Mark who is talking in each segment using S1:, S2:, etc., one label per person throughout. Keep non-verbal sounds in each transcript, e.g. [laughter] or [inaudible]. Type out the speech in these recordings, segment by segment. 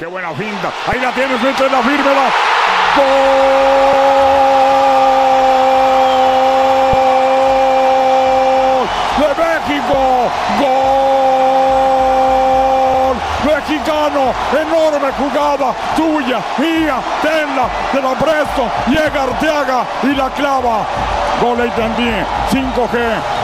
S1: Qué buena finta. Ahí la tienes, la fírmela. ¡Gol! ¡De México! ¡Gol! Mexicano, enorme jugada, tuya, mía, tenla, te la presto, llega Arteaga y la clava. Gol entendí, 5G,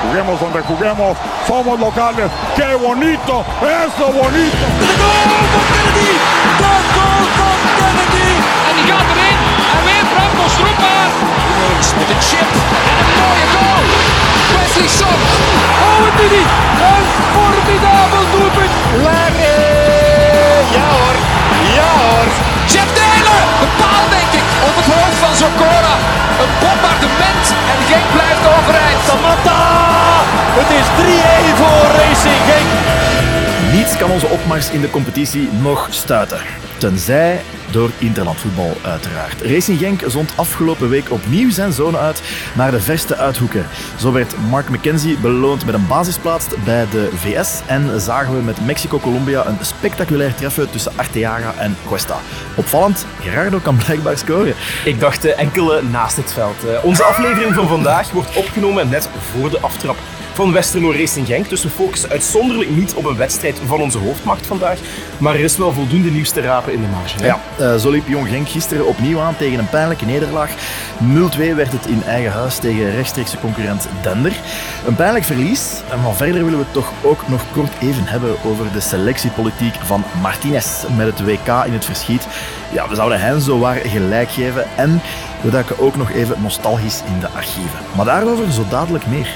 S1: juguemos donde juguemos, somos locales, qué bonito, eso bonito.
S2: De goal van Kennedy! De goal van Kennedy!
S3: En die gaat erin. En weer Branko Stroepa.
S2: Met een chip.
S3: En een mooie goal. Wesley Son.
S2: Oh, het is! Een formidabel doelpunt!
S4: Larry! Ja ja hoor.
S3: Jeff Taylor. De paal denk ik. Op het hoofd van Zokora. Een bombardement. En Genk blijft overeind.
S4: Samatta! Het is 3-1 voor Racing Genk.
S5: Niets kan onze opmars in de competitie nog stuiten. Tenzij door interlandvoetbal uiteraard. Racing Genk zond afgelopen week opnieuw zijn zone uit naar de verste uithoeken. Zo werd Mark McKenzie beloond met een basisplaats bij de VS en zagen we met Mexico-Colombia een spectaculair treffen tussen Arteaga en Cuesta. Opvallend, Gerardo kan blijkbaar scoren.
S6: Ik dacht eh, enkele naast het veld. Eh, onze aflevering van vandaag wordt opgenomen net voor de aftrap van Westerlo Racing Genk. Dus we focussen uitzonderlijk niet op een wedstrijd van onze hoofdmacht vandaag. Maar er is wel voldoende nieuws te rapen in de marge.
S5: Ja, eh, zo liep Jong Genk gisteren opnieuw aan tegen een pijnlijke nederlaag. 0-2 werd het in eigen huis tegen rechtstreekse concurrent Dender. Een pijnlijk verlies, van verder willen we het toch ook nog kort even hebben over de selectiepolitiek van Martinez met het WK in het verschiet. Ja, we zouden hen zo waar gelijk geven en we duiken ook nog even nostalgisch in de archieven. Maar daarover zo dadelijk meer.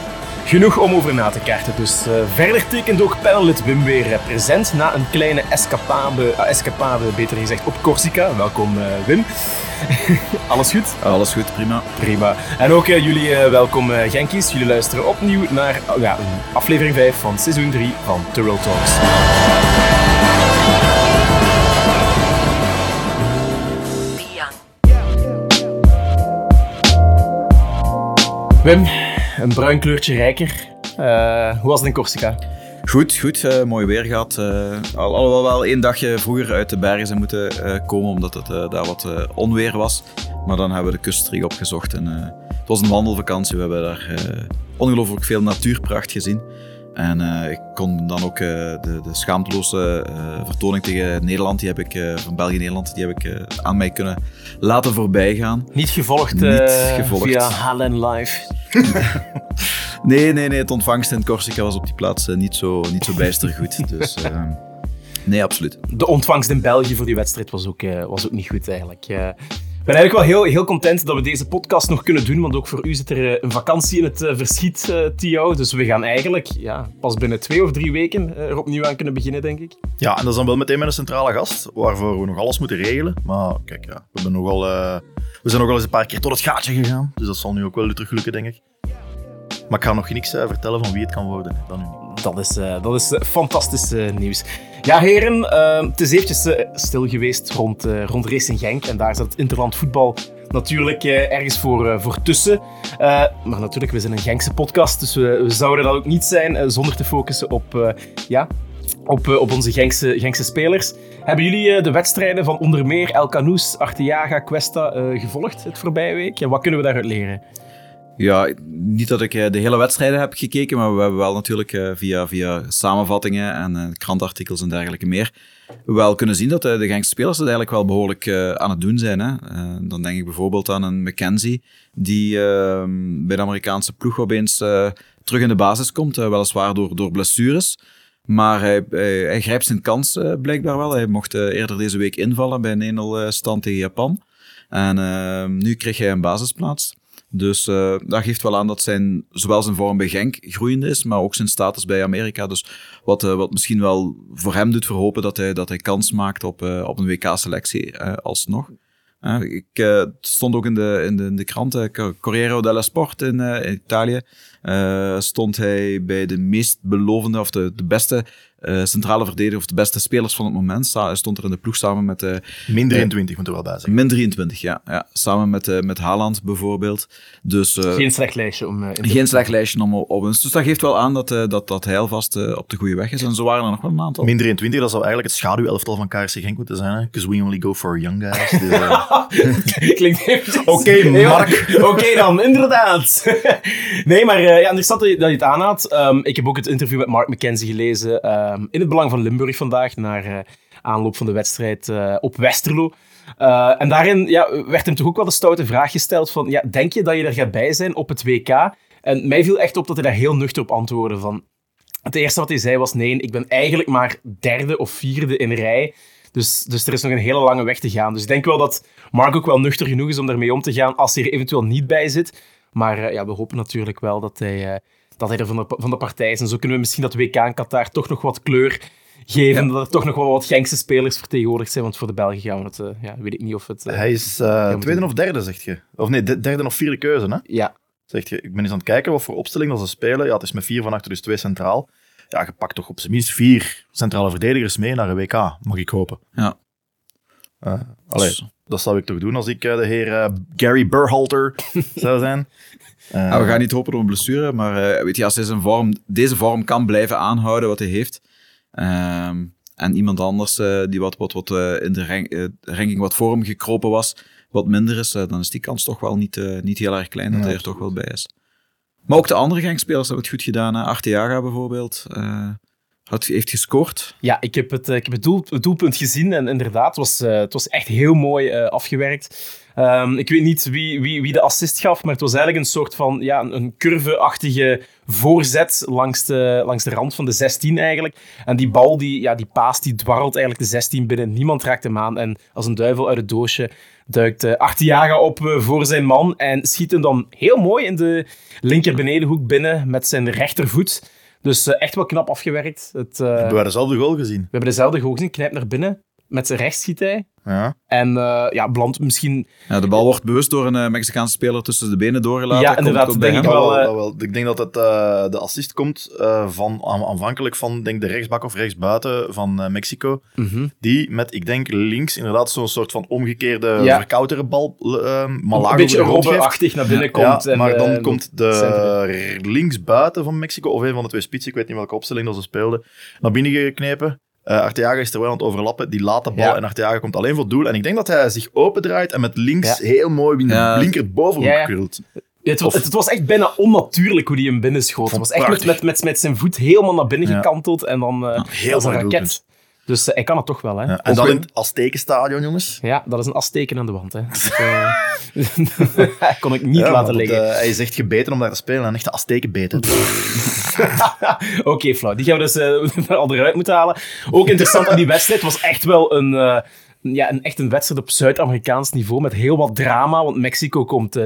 S6: Genoeg om over na te kaarten. Dus eh, verder tekent ook panelid Wim weer eh, present na een kleine escapade, eh, escapade beter gezegd, op Corsica. Welkom eh, Wim. [laughs] Alles goed?
S5: Alles goed, prima.
S6: Prima. En ook jullie eh, welkom eh, Genkies. Jullie luisteren opnieuw naar oh ja, aflevering 5 van seizoen 3 van Turo Talks. Wim, een bruin kleurtje rijker. Eh, hoe was het in Corsica?
S7: Goed, goed. eh, mooi weer gehad. eh al, alhoewel wel één dagje vroeger uit de bergen zijn moeten komen, omdat het daar wat onweer was. Maar dan hebben we de kust terug opgezocht. En, het was een wandelvakantie. We hebben daar ongelooflijk veel natuurpracht gezien. En eh, ik kon dan ook eh, de, de schaamteloze eh, vertoning tegen Nederland, die heb ik, van België-Nederland, die heb ik aan mij kunnen laten voorbijgaan.
S6: Niet gevolgd,
S7: Niet gevolgd.
S6: via HLN Live. [laughs]
S7: Nee, nee, nee. Het ontvangst in Corsica was op die plaats niet, zo, niet zo bijster goed. Dus nee, absoluut.
S6: De ontvangst in België voor die wedstrijd was ook, was ook niet goed eigenlijk. Ben eigenlijk wel heel, heel content dat we deze podcast nog kunnen doen, want ook voor u zit er eh, een vakantie in het eh, verschiet, Tio. Dus we gaan eigenlijk ja, pas binnen twee of drie weken er opnieuw aan kunnen beginnen, denk ik.
S5: Ja, en dat is dan wel meteen met een centrale gast, waarvoor we nog alles moeten regelen. Maar kijk, ja, we, hebben nogal, eh, we zijn nogal eens een paar keer tot het gaatje gegaan. Dus dat zal nu ook wel terug lukken, denk ik. Maar ik ga nog niks vertellen van wie het kan worden. Dat nu niet.
S6: Dat is, eh, dat is eh, fantastisch eh, nieuws. Ja, heren, het is eventjes stil geweest rond, rond Racing Genk. En daar zat interland voetbal natuurlijk ergens voor, voor tussen. Maar natuurlijk, we zijn een Genkse podcast, dus we, zouden dat ook niet zijn zonder te focussen op, ja, op, op onze Genkse, Genkse spelers. Hebben jullie de wedstrijden van onder meer El Canoes, Arteaga, Cuesta gevolgd het voorbije week? En wat kunnen we daaruit leren?
S7: Ja, niet dat ik eh, de hele wedstrijden heb gekeken, maar we hebben wel natuurlijk eh, via, via samenvattingen en eh, krantartikels en dergelijke meer wel kunnen zien dat de Genkse spelers het eigenlijk wel behoorlijk eh, aan het doen zijn. Hè? Dan denk ik bijvoorbeeld aan een McKenzie, die eh, bij de Amerikaanse ploeg opeens terug in de basis komt, weliswaar door, door blessures. Maar hij, hij, hij grijpt zijn kans blijkbaar wel. Hij mocht eerder deze week invallen bij een 1-0 eh, stand tegen Japan. En eh, nu kreeg hij een basisplaats. Dus eh, dat geeft wel aan dat zijn, zowel zijn vorm bij Genk groeiende is, maar ook zijn status bij Amerika. Dus wat, eh, wat misschien wel voor hem doet verhopen dat hij, dat hij kans maakt op, eh, op een WK-selectie alsnog. Ik, het stond ook in de, in de, de krant, Co- Corriere dello Sport in, in Italië. stond hij bij de meest belovende of de, de beste eh, centrale verdediger of de beste spelers van het moment. Sta- stond er in de ploeg samen met uh,
S5: Min 23 moet er wel bij zijn.
S7: min 23, ja. ja. Samen met, eh, met Haaland bijvoorbeeld. Dus, eh,
S6: Geen slecht lijstje om... eh,
S7: geen slecht lijstje om op ons. Dus dat geeft wel aan dat, eh, dat, dat hij alvast eh, op de goede weg is. En zo waren er nog wel een aantal.
S5: Min 23, dat zou eigenlijk het schaduwelftal van KRC Genk moeten zijn. Because we only go for young guys. Dus, eh, [laughs]
S6: Klinkt eventjes...
S5: Oké, Mark.
S6: Oké dan, inderdaad. [laughs] nee, maar eh, ja, interessant dat je, dat je het aanhaalt. Ehm, ik heb ook het interview met Mark McKenzie gelezen ehm, in het Belang van Limburg vandaag, naar eh, aanloop van de wedstrijd eh, op Westerlo. Eh, en daarin ja, werd hem toch ook wel de stoute vraag gesteld van, ja, denk je dat je er gaat bij zijn op het WK? En mij viel echt op dat hij daar heel nuchter op antwoordde van... Het eerste wat hij zei was, nee, ik ben eigenlijk maar derde of vierde in rij. Dus, dus er is nog een hele lange weg te gaan. Dus ik denk wel dat Mark ook wel nuchter genoeg is om daarmee om te gaan als hij er eventueel niet bij zit. Maar ja, we hopen natuurlijk wel dat hij, dat hij er van de, van de partij is. En zo kunnen we misschien dat WK in Qatar toch nog wat kleur geven. Dat er toch nog wel wat Genkse spelers vertegenwoordigd zijn. Want voor de Belgen gaan we het... eh, ja, weet ik niet of het... eh,
S5: hij is eh, tweede of derde, zeg je. Of nee, de- derde of vierde keuze, hè?
S6: Ja,
S5: Zeg je. Ik ben eens aan het kijken wat voor opstelling dat ze spelen. Ja, het is met vier van achter, dus twee centraal. Ja, je pakt toch op zijn minst vier centrale verdedigers mee naar een WK, mag ik hopen.
S7: Ja.
S5: Eh, allee, dat zou ik toch doen als ik de heer Gary Burhalter [laughs] zou zijn. Eh,
S7: Ja, we gaan niet hopen op een blessure, maar eh, weet je, als hij zijn vorm, deze vorm kan blijven aanhouden wat hij heeft, ehm, en iemand anders eh, die wat, wat, wat in de rank- ranking wat voor hem gekropen was, wat minder is, dan is die kans toch wel niet, niet heel erg klein dat hij er toch wel bij is. Maar ook de andere gangspelers hebben het goed gedaan. Arteaga bijvoorbeeld had, heeft gescoord.
S6: Ja, ik heb het, eh, ik heb het, doel, het doelpunt gezien en inderdaad, het was, eh, het was echt heel mooi eh, afgewerkt. Ehm, ik weet niet wie, wie, wie de assist gaf, maar het was eigenlijk een soort van ja, een, curve-achtige voorzet langs de, langs de rand van de 16 eigenlijk. En die bal, die, ja, die paas, die dwarrelt eigenlijk de 16 binnen. Niemand raakt hem aan en als een duivel uit het doosje duikt Artiaga op voor zijn man en schiet hem dan heel mooi in de linker benedenhoek binnen met zijn rechtervoet. Dus eh, echt wel knap afgewerkt. Het, eh,
S5: we hebben dezelfde goal gezien.
S6: we hebben dezelfde goal gezien, knijpt naar binnen. Met zijn rechts schiet hij.
S5: Ja.
S6: En eh ja, belandt misschien...
S7: Ja, de bal wordt bewust door een eh, Mexicaanse speler tussen de benen doorgelaten.
S6: Ja, inderdaad,
S7: Komt- komt
S6: denk ik wel,
S5: Dat
S6: eh,
S5: wel. Ik denk dat het, eh, de assist komt eh, van, aan- aanvankelijk van denk de rechtsbak of rechtsbuiten van eh, Mexico. Die met, ik denk, links inderdaad zo'n soort van omgekeerde
S6: Ja.
S5: verkoutere bal, eh, maar
S6: een beetje robbenachtig naar binnen
S5: Ja,
S6: komt. en,
S5: maar dan komt de linksbuiten van Mexico, of een van de twee spitsen, ik weet niet welke opstelling dat ze speelden, naar binnen geknepen. Eh Arteaga is er wel aan het overlappen, die laat de bal
S6: Ja.
S5: en Arteaga komt alleen voor het doel. En ik denk dat hij zich opendraait en met links
S6: Ja.
S5: heel mooi in de
S7: Ja.
S5: linkerbovenhoek
S6: Ja, ja.
S5: krult.
S6: Het, was-
S5: Of-
S6: het was echt bijna onnatuurlijk hoe hij hem binnenschoot. Het was echt met, met, met, met zijn voet helemaal naar binnen
S5: Ja.
S6: gekanteld en dan eh
S5: heel
S6: als een raket. Dus eh, hij kan het toch wel, hè?
S5: Ja,
S6: Ja,
S5: en dan in het Aztekenstadion, jongens.
S6: dat is een asteken aan de wand, hè. Dat, eh, [laughs] kon ik niet
S5: Ja,
S6: laten
S5: dat,
S6: liggen.
S5: eh, hij is echt gebeten om daar te spelen. Een echte Aztekenbeten. [laughs] [laughs]
S6: Oké, flauw. Die gaan we dus eh, al eruit moeten halen. Ook interessant aan die wedstrijd was echt wel een, ja, een, echt een wedstrijd op Zuid-Amerikaans niveau met heel wat drama, want Mexico komt eh,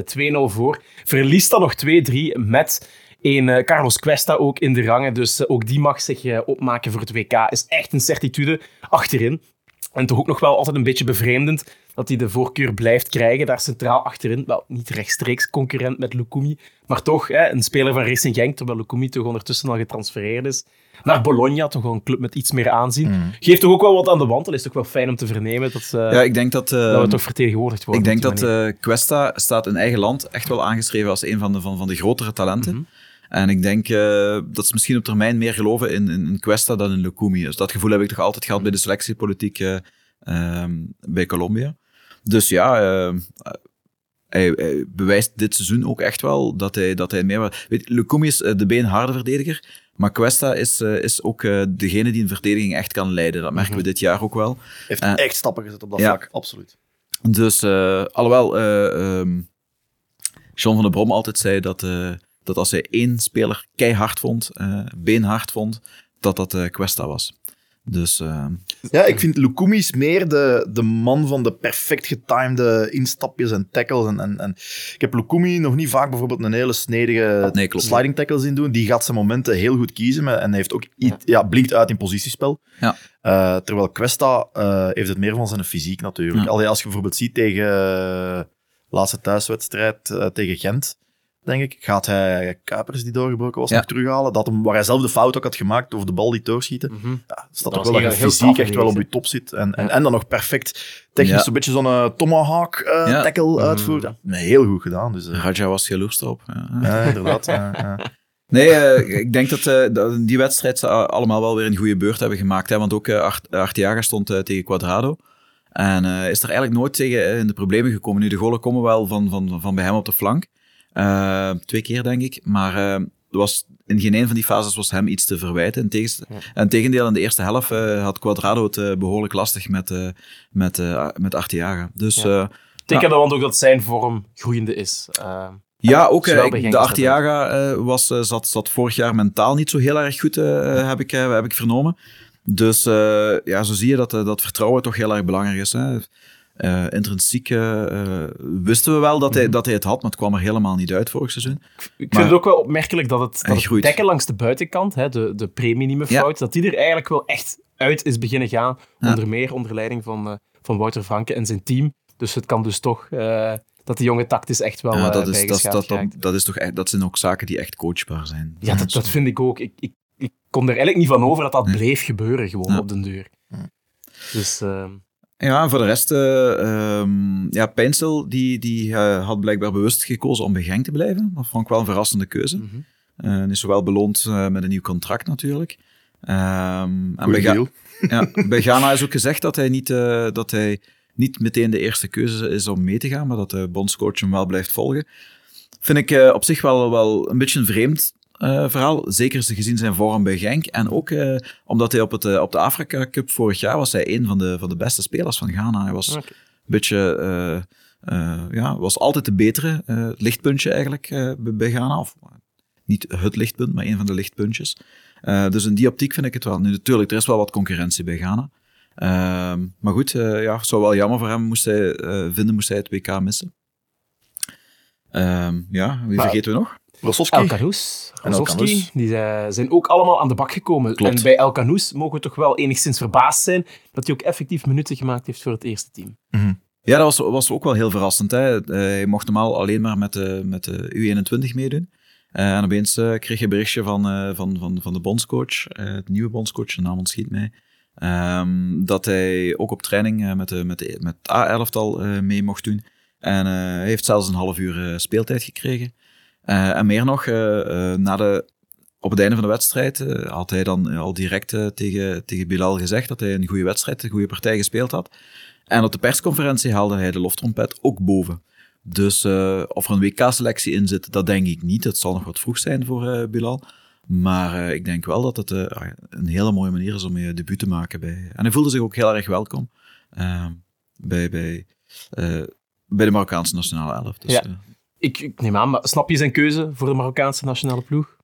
S6: 2-0 voor. Verliest dan nog 2-3 met eh, Carlos Cuesta ook in de rangen. Dus eh, ook die mag zich eh, opmaken voor het WK. Is echt een certitude achterin. En toch ook nog wel altijd een beetje bevreemdend dat hij de voorkeur blijft krijgen. Daar centraal achterin. Wel, niet rechtstreeks concurrent met Lukumi. Maar toch, hè, een speler van Racing Genk, terwijl Lukumi toch ondertussen al getransfereerd is. Naar Bologna, toch wel een club met iets meer aanzien. Geeft toch ook wel wat aan de wand. Het is toch wel fijn om te vernemen dat, eh,
S7: Ja, ik denk dat...
S6: dat we toch vertegenwoordigd worden.
S7: Ik denk dat eh, Cuesta staat in eigen land echt wel aangeschreven als een van de, van, van de grotere talenten.
S6: Mhm.
S7: En ik denk eh, dat ze misschien op termijn meer geloven in, in, in Cuesta dan in Lukumi. Dus dat gevoel heb ik toch altijd gehad bij de selectiepolitiek eh, ehm, bij Colombia. Dus ja, eh, hij, hij bewijst dit seizoen ook echt wel dat hij, dat hij meer... Weet, Lukumi is eh, de beenharde verdediger, maar Cuesta is, is ook degene die een verdediging echt kan leiden. Dat merken we dit jaar ook wel.
S5: Heeft echt stappen gezet op dat
S7: ja.
S5: vlak. Absoluut.
S7: Dus, alhoewel ehm John van der Brom altijd zei dat, dat als hij één speler keihard vond, eh, beenhard vond, dat dat eh Cuesta was. Dus eh,
S5: Ja, ik vind Lukumi is meer de, de man van de perfect getimede instapjes en tackles. En, en, en ik heb Lukumi nog niet vaak bijvoorbeeld een hele snedige
S7: Nee,
S5: sliding tackle zien doen. Die gaat zijn momenten heel goed kiezen en heeft ook iets, ja. blinkt uit in positiespel.
S7: Ja.
S5: Terwijl Cuesta eh, heeft het meer van zijn fysiek natuurlijk.
S7: Ja.
S5: Allee, als je bijvoorbeeld ziet tegen laatste thuiswedstrijd tegen Gent.
S8: Denk ik. Gaat hij Kuipers, die doorgebroken was,
S7: Ja.
S8: nog terughalen? Dat hem, waar hij zelf de fout ook had gemaakt over de bal die doorschieten.
S6: Mhm.
S8: Ja, staat
S6: Dat
S8: toch wel dat
S6: heel-
S8: je fysiek echt wel op je top zit. En, en, en dan nog perfect technisch
S7: Ja.
S8: zo'n beetje zo'n eh, tomahawk eh,
S7: Ja.
S8: tackle
S6: Mhm.
S8: uitvoert. Nee, heel goed gedaan. Dus, eh,
S7: Raja was jaloers erop. Ja.
S8: ja, inderdaad. ja, ja. [laughs]
S7: Nee, ik denk dat, eh, die wedstrijd ze allemaal wel weer een goede beurt hebben gemaakt. Hè? Want ook uh, Art, Arteaga stond tegen Quadrado. En eh, is er eigenlijk nooit tegen in de problemen gekomen. Nu, de golen komen wel van, van, van bij hem op de flank. Eh, twee keer, denk ik. Maar eh, er was, in geen een van die fases was hem iets te verwijten. In tegens- En tegendeel, in de eerste helft eh, had Quadrado het eh, behoorlijk lastig met, eh met, eh, met Arteaga. Dus
S6: Ja.
S7: eh,
S6: Tekende want ook dat zijn vorm groeiende is. Eh,
S7: Ja, ook ik- de Arteaga eh, was, eh, zat, zat vorig jaar mentaal niet zo heel erg goed, eh, heb, ik, heb ik vernomen. Dus eh, ja, zo zie je dat, dat vertrouwen toch heel erg belangrijk is. Hè. Eh, intrinsiek eh, wisten we wel dat,
S6: Mhm.
S7: hij, dat hij het had, maar het kwam er helemaal niet uit vorig seizoen.
S6: ik vind
S7: Maar-
S6: het ook wel opmerkelijk dat het, dat het dekken langs de buitenkant, hè, de, de pre-minime
S7: Ja.
S6: fout, dat die er eigenlijk wel echt uit is beginnen gaan.
S7: Ja.
S6: Onder meer onder leiding van, eh, van Wouter Franke en zijn team. Dus het kan dus toch dat die jonge tactisch echt wel
S7: Ja, dat, is, dat, dat, dat,
S6: raakt.
S7: dat, is toch, echt- dat zijn ook zaken die echt coachbaar zijn.
S6: Ja, dat, dat vind ik ook. Ik, ik, ik kom er eigenlijk niet van over dat dat
S7: Nee.
S6: bleef gebeuren gewoon op den deur. Dus ehm,
S7: Ja, en voor de rest, ehm, ja, Pijnsel die, die eh, had blijkbaar bewust gekozen om bij Genk te blijven. Dat vond ik wel een verrassende keuze.
S6: mhm.
S7: Eh, en is zowel beloond met een nieuw contract natuurlijk. Ehm, en bij, Ga-
S8: deal. [laughs]
S7: ja, [laughs] bij Ghana is ook gezegd dat hij, niet, dat hij niet meteen de eerste keuze is om mee te gaan, maar dat de bondscoach hem wel blijft volgen. Vind ik op zich wel, wel een beetje vreemd eh, verhaal. Zeker gezien zijn vorm bij Genk. En ook eh, omdat hij op, het, eh, op de Afrika Cup vorig jaar was hij een van de, van de beste spelers van Ghana. Hij was een beetje... ja, was altijd de betere. het lichtpuntje eigenlijk bij- Ghana. Of, niet het lichtpunt, maar een van de lichtpuntjes. Dus in die optiek vind ik het wel. Nu, natuurlijk, er is wel wat concurrentie bij Ghana. Ehm, maar goed, ja, het zou wel jammer voor hem moest hij, vinden, moest hij het WK missen. Ehm, ja, wie
S8: Maar-
S7: vergeten we nog?
S8: Rosowski.
S6: El
S8: En
S6: die zijn ook allemaal aan de bak gekomen.
S7: Klopt.
S6: En bij El Canoes mogen we toch wel enigszins verbaasd zijn dat hij ook effectief minuten gemaakt heeft voor het eerste team.
S7: Ja, dat was, was ook wel heel verrassend. Hè. Eh, hij mocht normaal alleen maar met de, met de U21 meedoen. Eh, en opeens eh, kreeg je een berichtje van, van, van, van de bondscoach, de nieuwe bondscoach, de naam ontschiet mij, ehm, dat hij ook op training met, de, met, de, met het A-elftal mee mocht doen. En hij heeft zelfs een half uur speeltijd gekregen. Eh, en meer nog, eh, eh, na de, op het einde van de wedstrijd had hij dan al direct tegen, tegen Bilal gezegd dat hij een goede wedstrijd, een goede partij gespeeld had. En op de persconferentie haalde hij de loftrompet ook boven. Dus of er een WK-selectie in zit, dat denk ik niet. Het zal nog wat vroeg zijn voor Bilal. Maar ik denk wel dat het ah een hele mooie manier is om je debuut te maken. Bij. En hij voelde zich ook heel erg welkom bij, bij, bij de Marokkaanse nationale elf. Dus,
S6: Ja. Ik, ik neem aan, maar snap je zijn keuze voor de Marokkaanse nationale ploeg?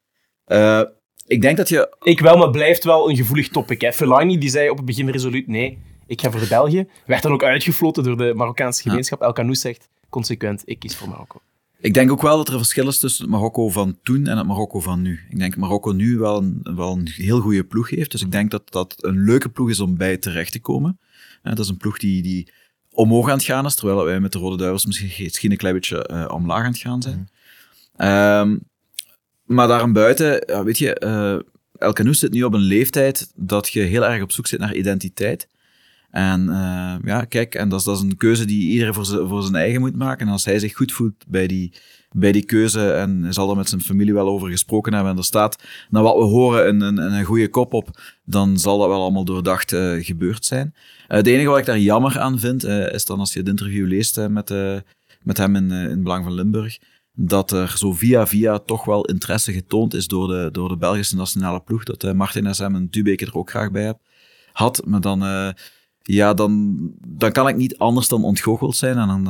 S7: eh, ik denk dat je
S6: Ik wel, maar het blijft wel een gevoelig topic. Hè. Fellaini die zei op het begin resoluut nee, ik ga voor de België. Werd dan ook uitgefloten door de Marokkaanse gemeenschap. El Canoes zegt consequent, ik kies voor Marokko.
S7: Ik denk ook wel dat er een verschil is tussen het Marokko van toen en het Marokko van nu. Ik denk dat Marokko nu wel een, wel een heel goede ploeg heeft. Dus ik denk dat dat een leuke ploeg is om bij terecht te komen. Eh, dat is een ploeg die, die omhoog aan het gaan is, terwijl wij met de Rode Duivels misschien, een klein beetje eh, omlaag aan het gaan zijn. Ehm, maar daarbuiten, ja, weet je, eh El Canoes zit nu op een leeftijd dat je heel erg op zoek zit naar identiteit. En eh, ja, kijk, en dat is, dat een keuze die iedereen voor, voor zijn eigen moet maken. En als hij zich goed voelt bij die, bij die keuze, en zal er met zijn familie wel over gesproken hebben, en er staat, naar wat we horen, een, een, een goede kop op, dan zal dat wel allemaal doordacht eh, gebeurd zijn. Eh, het enige wat ik daar jammer aan vind, eh, is dan als je het interview leest met, met hem in, in Belang van Limburg, dat er zo via via toch wel interesse getoond is door de, door de Belgische nationale ploeg, dat eh, Martin SM en Dubeke er ook graag bij had. Maar dan, ja, dan, dan kan ik niet anders dan ontgoocheld zijn. En dan,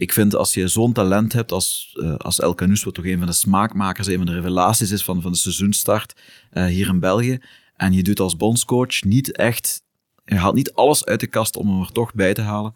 S7: ik vind als je zo'n talent hebt als, eh, als El Canoes, wat toch een van de smaakmakers, een van de revelaties is van, van de seizoenstart eh, hier in België, en je doet als bondscoach niet echt, je haalt niet alles uit de kast om hem er toch bij te halen,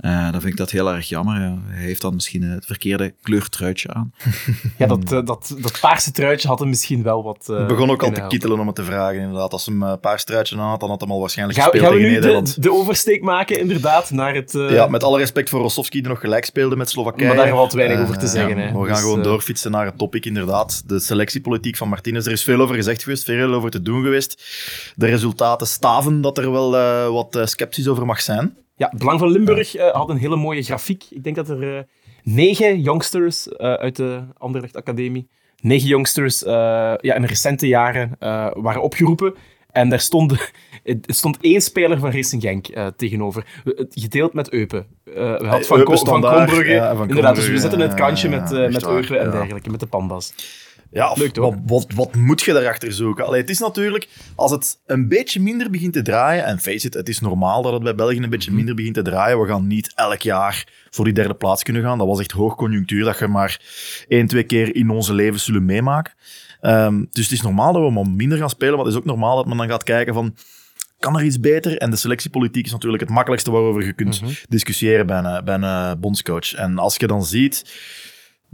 S7: Uh, dan vind ik dat heel erg jammer. Ja. Hij heeft dan misschien het verkeerde kleurtruitje aan. [laughs]
S6: ja, dat, uh, dat, dat paarse truitje had hem misschien wel wat. Uh,
S5: het begon ook al te kittelen om het te vragen, inderdaad. Als hij een paars truitje aan had, dan had hij al waarschijnlijk
S6: Ga,
S5: gespeeld
S6: gaan
S5: tegen
S6: we nu
S5: Nederland.
S6: De, de oversteek maken, inderdaad, naar het.
S5: Ja, met alle respect voor Rostovski, die nog gelijk speelde met Slowakije.
S6: Maar daar valt weinig over te zeggen.
S5: Ja,
S6: hè.
S5: we gaan
S6: Dus,
S5: gewoon
S6: eh,
S5: doorfietsen naar het topic, inderdaad. De selectiepolitiek van Martinez. Er is veel over gezegd geweest, veel over te doen geweest. De resultaten staven dat er wel uh, wat uh, sceptisch over mag zijn.
S6: Ja, het Belang van Limburg uh, had een hele mooie grafiek. Ik denk dat er negen youngsters uit de Anderlecht Academie, negen youngsters ja, in recente jaren waren opgeroepen. En daar stond, [laughs] er stond één speler van Racing Genk tegenover. Gedeeld met Eupen. We hadden van,
S5: Eupen
S6: van Kronbrugge.
S5: ja, van
S6: Inderdaad, dus we
S5: Kronbrugge,
S6: zetten het kantje met, met Eupen en dergelijke, met de pandas.
S5: Ja, of
S6: Leuk, toch?
S5: wat, wat, wat moet je daarachter zoeken? Allee, het is natuurlijk, als het een beetje minder begint te draaien, en face it, het is normaal dat het bij België een beetje minder begint te draaien, we gaan niet elk jaar voor die derde plaats kunnen gaan. Dat was echt hoogconjunctuur, dat je maar één, twee keer in onze leven zullen meemaken. Um, dus het is normaal dat we maar minder gaan spelen, maar het is ook normaal dat men dan gaat kijken van kan er iets beter? En de selectiepolitiek is natuurlijk het makkelijkste waarover je kunt
S6: Mhm.
S5: discussiëren bij een, bij een bondscoach. En als je dan ziet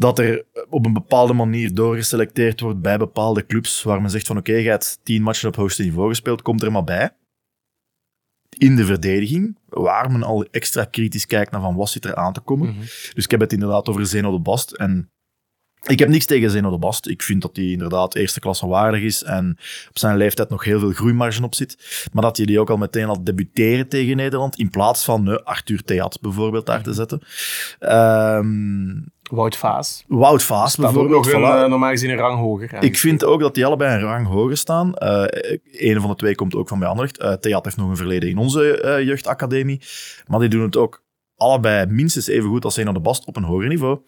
S5: dat er op een bepaalde manier doorgeselecteerd wordt bij bepaalde clubs, waar men zegt van oké, je hebt tien matchen op hoogste niveau gespeeld, komt er maar bij. In de verdediging, waar men al extra kritisch kijkt naar van wat zit er aan te komen.
S6: Mhm.
S5: Dus ik heb het inderdaad over Zeno de Bast. En ik heb niks tegen Zeno de Bast. Ik vind dat hij inderdaad eerste klasse waardig is en op zijn leeftijd nog heel veel groeimarge op zit. Maar dat hij die ook al meteen al debuteren tegen Nederland, in plaats van uh, Arthur Theat bijvoorbeeld daar te zetten. Um,
S6: Wout Vaas.
S5: Wout Vaas
S6: Staat ook
S5: bijvoorbeeld.
S6: nog een,
S5: voilà.
S6: uh, normaal gezien een rang hoger.
S5: Ik vind ook dat die allebei een rang hoger staan. Uh, een van de twee komt ook van bij Anderlecht. Uh, Theat heeft nog een verleden in onze uh, jeugdacademie. Maar die doen het ook allebei minstens even goed als Zeno de Bast op een hoger niveau.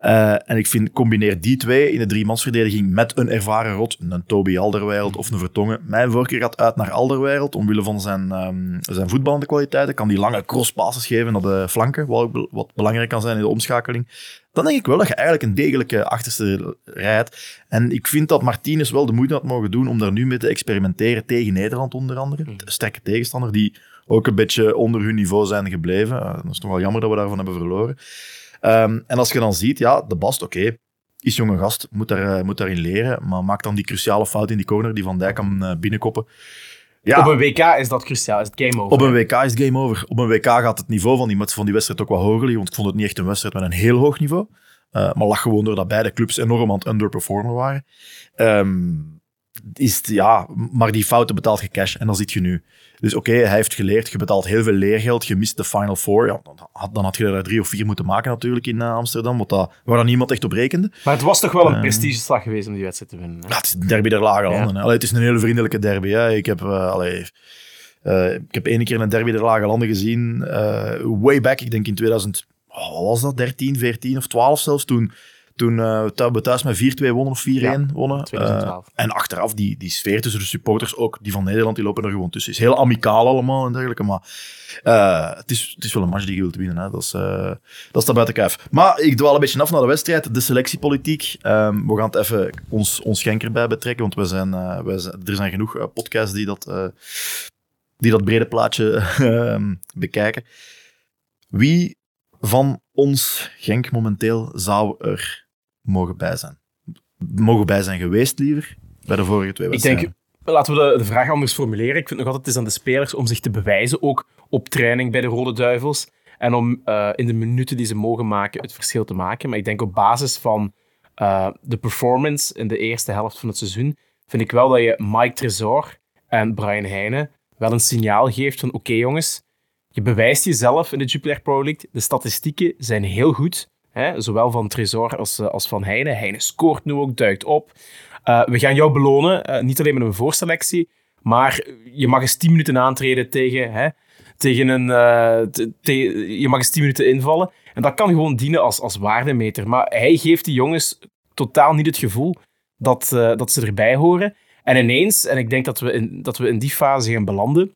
S5: Uh, en ik vind, combineer die twee in de driemansverdediging met een ervaren rot, een Toby Alderweireld of een Vertongen. Mijn voorkeur gaat uit naar Alderweireld, omwille van zijn, um, zijn voetballende kwaliteiten. Kan die lange crosspasses geven naar de flanken, wat, wat belangrijk kan zijn in de omschakeling. Dan denk ik wel dat je eigenlijk een degelijke achterste rij hebt. En ik vind dat Martinez wel de moeite had mogen doen om daar nu mee te experimenteren tegen Nederland onder andere. Een sterke tegenstander die ook een beetje onder hun niveau zijn gebleven. Uh, dat is toch wel jammer dat we daarvan hebben verloren. Um, en als je dan ziet, ja, de Bast, oké, okay, is jonge gast, moet, daar, uh, moet daarin leren, maar maakt dan die cruciale fout in die corner die Van Dijk kan uh, binnenkoppen.
S6: Ja, op een WK is dat cruciaal, is het game over.
S5: Op een WK is het game over. Op een WK gaat het niveau van die, van die wedstrijd ook wat hoger liggen, want ik vond het niet echt een wedstrijd met een heel hoog niveau. Uh, maar lag gewoon doordat beide clubs enorm aan het underperformen waren. Um, is het, ja, maar die fouten betaalt je cash en dan zit je nu. Dus oké, okay, hij heeft geleerd, je betaalt heel veel leergeld, je mist de Final Four. Ja, dan, had, dan had je er drie of vier moeten maken natuurlijk in uh, Amsterdam, wat dat, waar dan niemand echt op rekende.
S6: Maar het was toch wel een uh, prestigeslag geweest om die wedstrijd te winnen. Hè?
S5: Ja, het is een derby der lage landen. Ja. Allee, het is een hele vriendelijke derby. Hè. Ik heb... Uh, allee, ik heb één keer een derby der lage landen gezien, way back, ik denk in 2000... Oh, wat was dat? 13, 14 of 12 zelfs, toen... Toen uh, we thuis met 4-2 wonnen of 4-1 ja, wonnen.
S6: 2012.
S5: Uh, en achteraf, die, die sfeer tussen de supporters, ook die van Nederland, die lopen er gewoon tussen. Het is heel amicaal allemaal en dergelijke, maar uh, het, is, het is wel een match die je wilt winnen. Hè. Dat, is, dat staat buiten kijf. Maar ik dwaal een beetje af naar de wedstrijd, de selectiepolitiek. Um, we gaan het even ons, ons Genk erbij betrekken, want we zijn, we zijn, er zijn genoeg podcasts die dat, die dat brede plaatje [laughs] bekijken. Wie van ons Genk momenteel zou er mogen bij zijn? Mogen bij zijn geweest, liever, bij de vorige twee wedstrijden?
S6: Ik denk, laten we de, de vraag anders formuleren. Ik vind nog altijd het is aan de spelers om zich te bewijzen, ook op training bij de Rode Duivels. En om uh, in de minuten die ze mogen maken, het verschil te maken. Maar ik denk op basis van uh, de performance in de eerste helft van het seizoen, vind ik wel dat je Mike Tresor en Brian Heijnen wel een signaal geeft van oké okay, jongens, je bewijst jezelf in de Jupiler Pro League. De statistieken zijn heel goed. Hè? Zowel van Tresor als, als van Heine. Heine scoort nu ook, duikt op. Uh, we gaan jou belonen. Uh, niet alleen met een voorselectie. Maar je mag eens 10 minuten aantreden tegen, hè, tegen een... Je mag eens 10 minuten invallen. En dat kan gewoon dienen als, als waardemeter. Maar hij geeft die jongens totaal niet het gevoel dat, dat ze erbij horen. En ineens, en ik denk dat we in, dat we in die fase gaan belanden,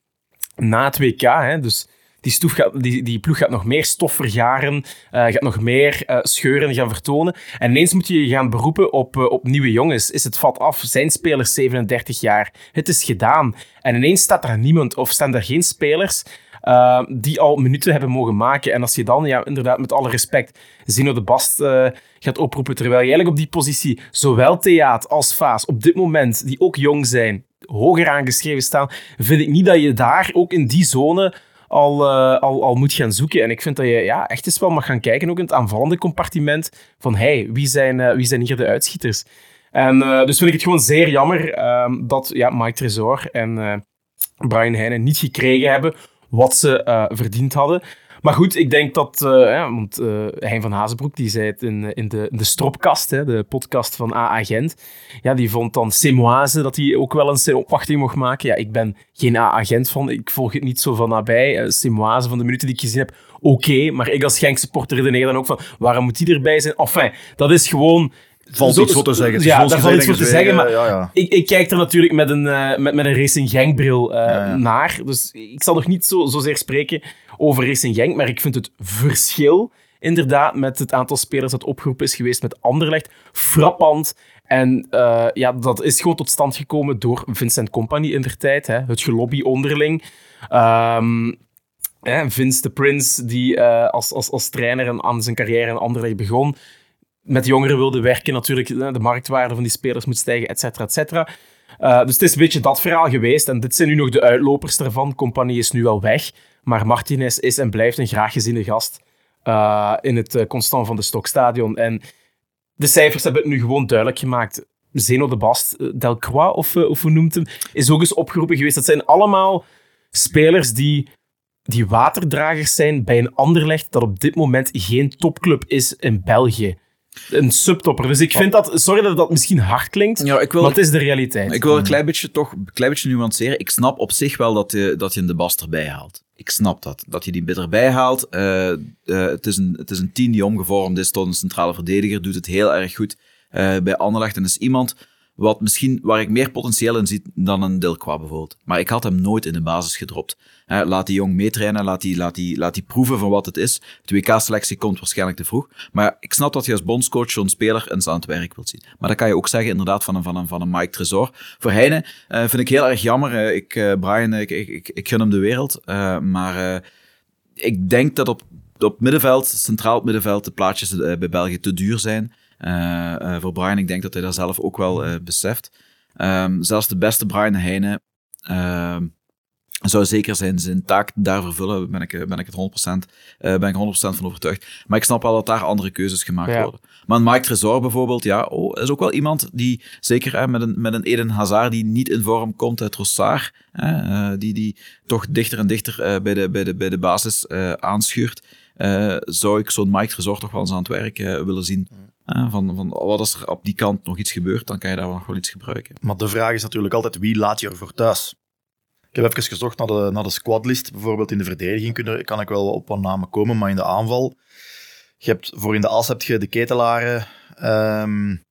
S6: na het WK, hè, dus die, die, die ploeg gaat nog meer stof vergaren, uh, gaat nog meer uh, scheuren gaan vertonen. En ineens moet je je gaan beroepen op, uh, op nieuwe jongens. Is het vat af? Zijn spelers 37 jaar? Het is gedaan. En ineens staat er niemand, of staan er geen spelers die al minuten hebben mogen maken. En als je dan, ja, inderdaad, met alle respect, Zino de Bast gaat oproepen, terwijl je eigenlijk op die positie zowel Theaat als Vaas op dit moment, die ook jong zijn, hoger aangeschreven staan, vind ik niet dat je daar ook in die zone al, uh, al, al moet gaan zoeken. En ik vind dat je ja, echt eens wel mag gaan kijken, ook in het aanvallende compartiment, van hey, wie zijn, uh, wie zijn hier de uitschieters? En uh, dus vind ik het gewoon zeer jammer uh, dat ja, Mike Tresor en Brian Heijnen niet gekregen hebben wat ze verdiend hadden. Maar goed, ik denk dat, ja, want Hein van Hazenbroek die zei het in, in, de, in de Stropkast, hè, de podcast van AA Gent, ja, die vond dan Semoise dat hij ook wel eens zijn opwachting mocht maken. Ja, ik ben geen AA Gent van, ik volg het niet zo van nabij. Semoise, van de minuten die ik gezien heb, oké, okay, maar ik als Genk supporter redeneer dan ook van, waarom moet hij erbij zijn? Enfin, dat is gewoon
S8: valt iets voor te zeggen.
S6: Ja, daar valt iets voor te zeggen, maar ja, ja. Ik, ik, kijk er natuurlijk met een, uh, met, met een Racing Genk bril uh, ja, naar. Dus ik zal nog niet zo, zozeer spreken over Racing Genk, maar ik vind het verschil inderdaad met het aantal spelers dat opgeroepen is geweest met Anderlecht frappant. En uh, ja, dat is gewoon tot stand gekomen door Vincent Company in der tijd, hè, het gelobby onderling. Um, Vince de Prince, die als, als, als trainer aan zijn carrière in Anderlecht begon, met jongeren wilde werken, natuurlijk de marktwaarde van die spelers moet stijgen, et cetera, et cetera. Uh, dus het is een beetje dat verhaal geweest. En dit zijn nu nog de uitlopers daarvan. Compagnie is nu al weg. Maar Martinez is en blijft een graag geziene gast uh, in het uh, Constant van de Stokstadion. En de cijfers hebben het nu gewoon duidelijk gemaakt. Zeno de Bast, Delcroix, of, of hoe noemt hem, is ook eens opgeroepen geweest. Dat zijn allemaal spelers die, die waterdragers zijn bij een Anderlecht dat op dit moment geen topclub is in België een subtopper. Dus ik vind dat, sorry dat dat misschien hard klinkt, ja, ik wil, maar het is de realiteit.
S7: Ik wil een klein beetje toch een klein beetje nuanceren. Ik snap op zich wel dat je, dat je een de Bast erbij haalt. Ik snap dat. Dat je die bit erbij haalt. Uh, uh, het, is een, het is een team die omgevormd is tot een centrale verdediger. Doet het heel erg goed uh, bij Anderlecht. En is iemand wat misschien, waar ik meer potentieel in zie dan een Delqua bijvoorbeeld. Maar ik had hem nooit in de basis gedropt. Laat die jong meetrainen, laat die, laat, die, laat die proeven van wat het is. De WK-selectie komt waarschijnlijk te vroeg. Maar ik snap dat je als bondscoach zo'n speler eens aan het werk wilt zien. Maar dat kan je ook zeggen inderdaad van een, van een, van een Mike Tresor. Voor Heine uh, vind ik heel erg jammer. Uh, ik, uh, Brian, ik, ik, ik, gun hem de wereld. maar ik denk dat op, op middenveld, centraal middenveld, de plaatjes bij België te duur zijn. Voor Brian, ik denk dat hij dat zelf ook wel beseft. Um, zelfs de beste Brian Heine ehm, zou zeker zijn, zijn taak daar vervullen, ben ik, ben ik het 100%, ben ik 100% van overtuigd. Maar ik snap wel dat daar andere keuzes gemaakt ja. worden. Maar Mike Tresor bijvoorbeeld, ja, oh, is ook wel iemand die, zeker met, een, met een Eden Hazard die niet in vorm komt uit Rossard, die, die toch dichter en dichter bij, de, bij, de, bij de basis aanschuurt, zou ik zo'n Mike Tresor toch wel eens aan het werk willen zien. Uh, van, van wat als er op die kant nog iets gebeurt, dan kan je daar nog wel iets gebruiken.
S8: Maar de vraag is natuurlijk altijd, wie laat je ervoor thuis? Ik heb even gezocht naar de, naar de squadlist. Bijvoorbeeld in de verdediging kunnen, kan ik wel op wat namen komen, maar in de aanval... Je hebt, voor in de as heb je de ketelaren, um,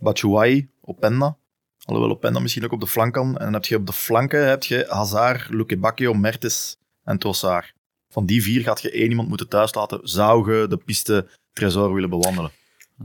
S8: Batshuayi, Openda. Alhoewel Openda misschien ook op de flank kan. En dan heb je op de flanken heb je Hazard, Luke Bacchio, Mertes en Trossard. Van die vier gaat je één iemand moeten thuis laten. Zou je de piste Tresor willen bewandelen?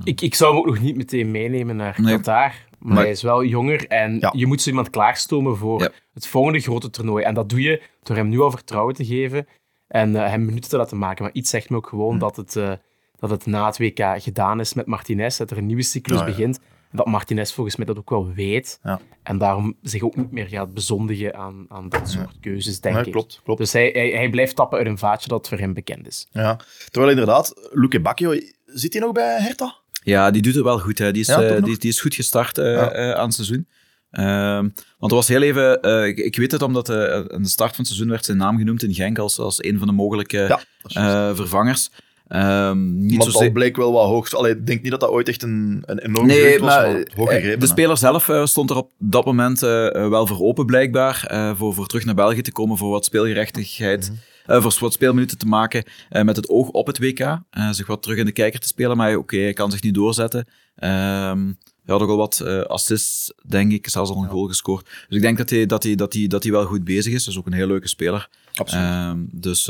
S6: Ik, ik zou hem ook nog niet meteen meenemen naar nee. Qatar. Maar, maar, hij is wel jonger en ja. je moet zo iemand klaarstomen voor ja. het volgende grote toernooi. En dat doe je door hem nu al vertrouwen te geven en uh, hem minuten te laten maken. Maar iets zegt me ook gewoon hm. dat, het, uh, dat het na het WK gedaan is met Martinez, dat er een nieuwe cyclus ja, begint. En dat Martinez volgens mij dat ook wel weet. En daarom zich ook niet meer gaat bezondigen aan, aan dat soort keuzes, denk ik.
S8: Klopt, klopt.
S6: Dus hij, hij, hij, blijft tappen uit een vaatje dat voor hem bekend is.
S8: Ja. Terwijl inderdaad, Luke Bacchio, zit hij nog bij Hertha?
S7: Ja, die doet het wel goed. Hè. Die, is, ja, uh, die, die, is goed gestart uh, ja. uh, aan het seizoen. Ehm, want er was heel even... Ik, ik, weet het omdat aan de start van het seizoen werd zijn naam genoemd in Genk als, als een van de mogelijke ja, vervangers. Um, niet
S8: maar dat bleek wel wat hoog. Allee, ik denk niet dat dat ooit echt een, een enorm nee, was, maar, maar.
S7: De speler zelf uh, stond er op dat moment uh, wel voor open, blijkbaar. Uh, voor, voor terug naar België te komen, voor wat speelgerechtigheid. Mm -hmm. Uh, voor wat speelminuten te maken uh, met het oog op het WK. Uh, zich wat terug in de kijker te spelen, maar oké, okay, hij kan zich niet doorzetten. Um, hij had ook al wat assists, denk ik. Zelfs al een ja. goal gescoord. Dus ik denk dat hij, dat, hij, dat, hij, dat hij wel goed bezig is. Dat is ook een heel leuke speler.
S8: Absoluut. Um,
S7: dus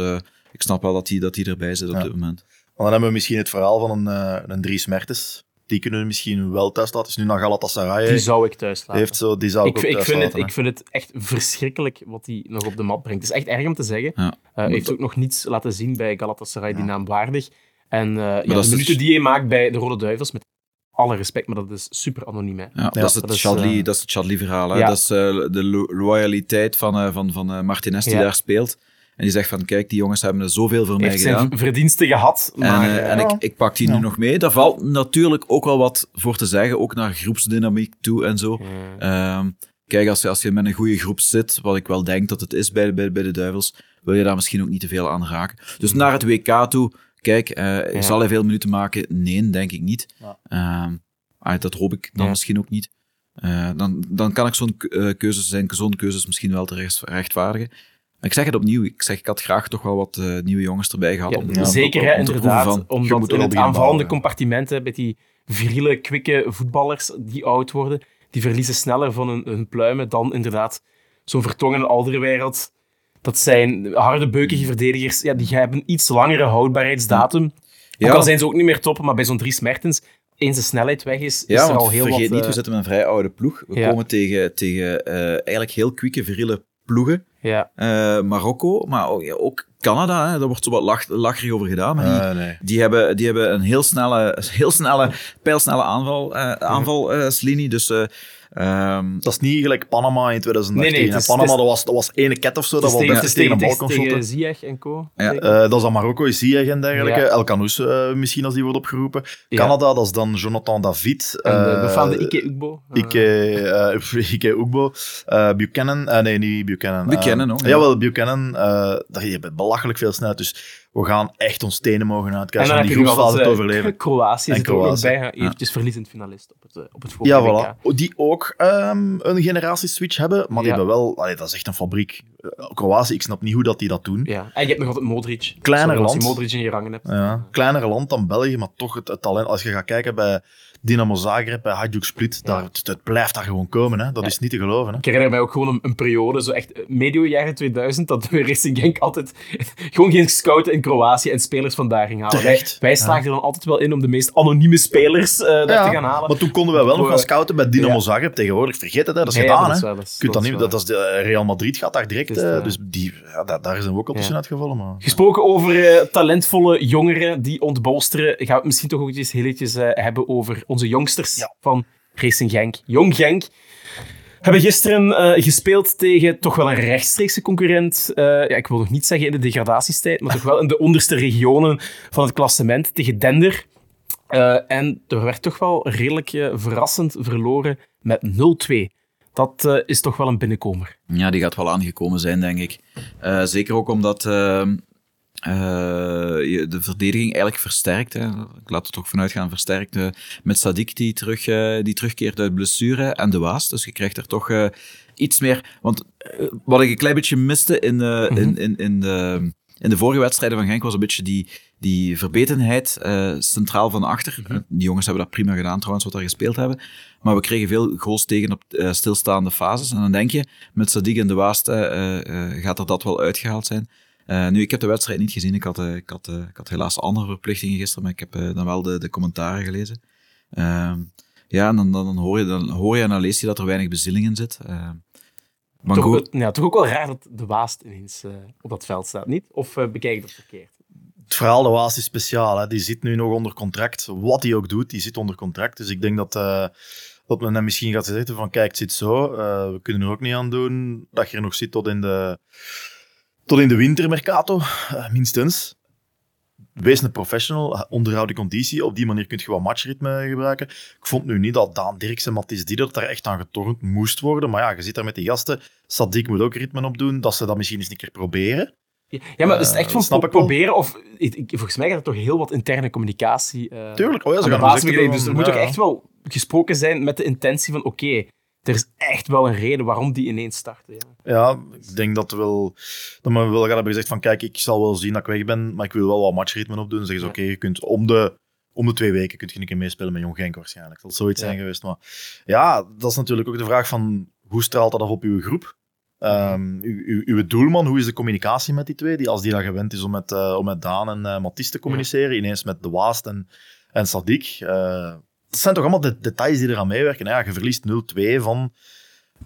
S7: ik snap wel dat hij, dat hij erbij zit op dit moment.
S8: Dan hebben we misschien het verhaal van een, een Dries Mertens.
S5: Die kunnen we misschien wel thuis laten. Is nu naar Galatasaray.
S6: Die zou ik thuis laten.
S5: heeft zo, die zou ik,
S6: ik, vind- ik,
S5: thuis
S6: vind het,
S5: hè.
S6: ik vind het echt verschrikkelijk wat hij nog op de mat brengt. Het is echt erg om te zeggen.
S7: Ja.
S6: Eh, Hij heeft ook nog niets laten zien bij Galatasaray die naamwaardig. En eh, ja,
S7: dat
S6: de
S7: is
S6: minuten
S7: dus-
S6: die hij maakt bij de Rode Duivels, met alle respect, maar dat is super anoniem. Hè.
S7: Ja, dat is het
S6: dat is,
S7: Chadli,
S6: eh,
S7: dat is het Chadli-verhaal. hè.
S6: ja.
S7: Dat is eh, de lo- loyaliteit van, eh, van, van eh, Martinez die
S6: Ja.
S7: daar speelt. En die zegt van, kijk, die jongens hebben er zoveel voor mij
S6: heeft
S7: gedaan.
S6: zijn verdiensten gehad,
S7: En,
S6: maar
S7: eh,
S6: eh,
S7: en ik, ik pak die nu nog mee. Daar valt natuurlijk ook wel wat voor te zeggen, ook naar groepsdynamiek toe en zo. Ehm, kijk, als je, als je met een goede groep zit, wat ik wel denk dat het is bij, bij, bij de Duivels, wil je daar misschien ook niet te veel aan raken. Dus naar het WK toe, kijk, eh, zal hij veel minuten maken? Nee, denk ik niet. Ehm, ah, dat hoop ik dan
S6: Ja.
S7: misschien ook niet. Eh, dan, dan kan ik zo'n keuzes, zijn zo'n keuzes misschien wel terecht rechtvaardigen. Maar ik zeg het opnieuw, ik zeg, ik had graag toch wel wat eh, nieuwe jongens erbij gehad.
S6: Ja,
S7: om,
S6: zeker,
S7: om- om
S6: inderdaad.
S7: van,
S6: omdat in het aanvallende
S7: bouwen.
S6: compartiment, hè, met die viriele, kwikke voetballers die oud worden, die verliezen sneller van hun, hun pluimen dan inderdaad zo'n vertongen Alderwereld. Dat zijn harde, beukige verdedigers. Ja, die hebben iets langere houdbaarheidsdatum.
S7: Ja.
S6: Ook al zijn ze ook niet meer top, maar bij zo'n Dries Mertens, eens de snelheid weg is, is er al heel
S7: vergeet
S6: wat...
S7: niet,
S6: eh,
S7: we zitten met een vrij oude ploeg. We
S6: Ja.
S7: komen tegen, tegen eh, eigenlijk heel kwieke, viriele ploegen.
S6: ja.
S7: Eh, Marokko, maar ook, ja, ook Canada, hè, daar wordt zo wat lach, lacherig over gedaan. Maar die,
S5: Eh, nee.
S7: die, hebben, die hebben een heel snelle, heel snelle pijlsnelle aanval, eh aanvalslinie. dus eh, ehm,
S5: Dat is niet gelijk Panama in 2018.
S6: Nee, nee, is-.
S5: Panama,
S6: is-
S5: dat, was, dat was ene ket of zo, dat wel
S6: tegen,
S5: best een bal kon.
S6: Ziyech en co.
S7: Ja.
S5: Eh, dat is dan Marokko, Ziyech en dergelijke.
S6: Ja.
S5: El Canous eh, misschien als die wordt opgeroepen.
S6: Ja.
S5: Canada, dat is dan Jonathan David.
S6: En de
S5: eh,
S6: befaamde Ike Ugbo.
S5: Ike, eh, [laughs] Ike Ugbo. Buchanan. nee, niet Buchanan.
S7: Buchanan ook, ja.
S5: Jawel, Buchanan. eh daar die hebben belachelijk veel snelheid. Dus we gaan echt ons tenen mogen
S6: En
S5: uitkijken
S6: dan
S5: om
S6: heb
S5: die groepsfase te
S6: altijd, eh,
S5: overleven.
S6: Kroatië
S5: En
S6: zit er ook bij. Eventjes verliezend finalist op het, eh, op het vorige
S5: Ja, voilà. Die ook ehm, een generatieswitch hebben, maar die
S6: Ja.
S5: hebben wel... Allee, dat is echt een fabriek. Eh, Kroatië, ik snap niet hoe dat die dat doen.
S6: Ja. En je hebt nog altijd Modric.
S5: Kleiner
S6: Sorry, als je
S5: land.
S6: Modric in je rangen hebt.
S5: Ja. Kleiner land dan België, maar toch het, het talent. Als je gaat kijken bij Dynamo Zagreb, bij Hajduk Split, daar, het, het blijft daar gewoon komen. Hè. Dat is niet te geloven. Hè.
S6: Ik herinner mij ook gewoon een, een periode, zo echt eh, medio jaren 2000, dat we Racing Genk altijd [laughs] gewoon geen scouten in Kroatië en spelers vandaar ging halen.
S5: Terecht.
S6: Wij, wij slaagden er dan altijd wel in om de meest anonieme spelers eh, daar
S5: Ja,
S6: te gaan halen.
S5: Maar toen konden wij wel nog gaan scouten bij Dynamo
S6: Ja.
S5: Zagreb. Tegenwoordig, vergeet het, hè. dat is
S6: Ja, ja,
S5: gedaan.
S6: dat is wel- dat is-
S5: Je kunt dat
S6: dat is
S5: niet, dat, dat is de eh, Real Madrid gaat daar direct.
S6: Is,
S5: dus die, ja, daar, daar zijn we ook al tussenuit gevallen. Maar...
S6: Gesproken over eh, talentvolle jongeren die ontbolsteren, gaan we het misschien toch ook eens heel eventjes hebben over onze jongsters
S5: Ja.
S6: van Racing Genk. Jong Genk hebben gisteren eh, gespeeld tegen toch wel een rechtstreekse concurrent. eh, ja, ik wil nog niet zeggen in de degradatiestijd, maar toch wel in de onderste regionen van het klassement tegen Dender. Eh, en er werd toch wel redelijk verrassend verloren met 0-2. Dat eh, is toch wel een binnenkomer.
S7: Ja, die gaat wel aangekomen zijn, denk ik. Eh, zeker ook omdat ehm, eh, de verdediging eigenlijk versterkt. Hè. Ik laat er toch vanuit gaan, versterkt. eh, met Sadik die, terug, eh, die terugkeert uit blessure en de Waas. Dus je krijgt er toch iets meer... Want wat ik een klein beetje miste in, eh, in, in, in, de, in de vorige wedstrijden van Genk was een beetje die, die verbetenheid centraal van achter. Eh, Die jongens hebben dat prima gedaan trouwens, wat daar gespeeld hebben. Maar we kregen veel goals tegen op stilstaande fases. En dan denk je, met Sadik en de eh, gaat er dat wel uitgehaald zijn. Eh, nu, ik heb de wedstrijd niet gezien. Ik had, eh, ik had, eh, ik had helaas andere verplichtingen gisteren, maar ik heb eh, dan wel de, de commentaren gelezen. Ehm, ja, en dan, dan, dan, hoor je, dan hoor je en dan lees je dat er weinig bezieling in zit. Uh,
S6: Toch, ook- ja, toch ook wel raar dat de Waast ineens eh, op dat veld staat, niet? Of bekijk ik dat verkeerd?
S5: Het verhaal de Waas is speciaal. Hè. Die zit nu nog onder contract. Wat hij ook doet, die zit onder contract. Dus ik denk dat, eh, dat men hem misschien gaat zeggen van kijk, het zit zo. eh, we kunnen er ook niet aan doen dat je er nog zit tot in de, tot in de wintermercato. eh, minstens. Wees een professional, onderhoud de conditie. Op die manier kun je wat matchritme gebruiken. Ik vond nu niet dat Daan Dirks en Mathis Dieder daar echt aan getornd moest worden. Maar ja, je zit daar met die gasten. Sadik moet ook ritme op doen. Dat ze dat misschien eens een keer proberen.
S6: Ja, maar is het echt
S5: Eh,
S6: van pro-
S5: ik wel.
S6: proberen? Of, ik, ik- volgens mij gaat er toch heel wat interne communicatie uh,
S5: Tuurlijk, oh ja, ze
S6: aan de
S5: gaan
S6: basis
S5: dus echt
S6: Dus er
S5: van-
S6: moet toch
S5: ja.
S6: echt wel gesproken zijn met de intentie van oké, er is echt wel een reden waarom die ineens starten. Ja.
S5: Ja, ik denk dat we wel, dat we wel gaan hebben gezegd van kijk, ik zal wel zien dat ik weg ben, maar ik wil wel wat matchritme opdoen. Dan zeggen ze oké, je kunt om de, om de twee weken kun je een keer meespelen met Jong Genk waarschijnlijk. Dat zal zoiets
S6: Ja.
S5: zijn geweest. Maar ja, dat is natuurlijk ook de vraag van hoe straalt dat af op uw groep? Ehm, uw, uw, uw doelman, hoe is de communicatie met die twee? Die, als die dat gewend is om met, eh, om met Daan en Mathies te communiceren, ineens met De Waast en, en Sadik. eh, het zijn toch allemaal de details die eraan meewerken. Ja, je verliest 0-2 van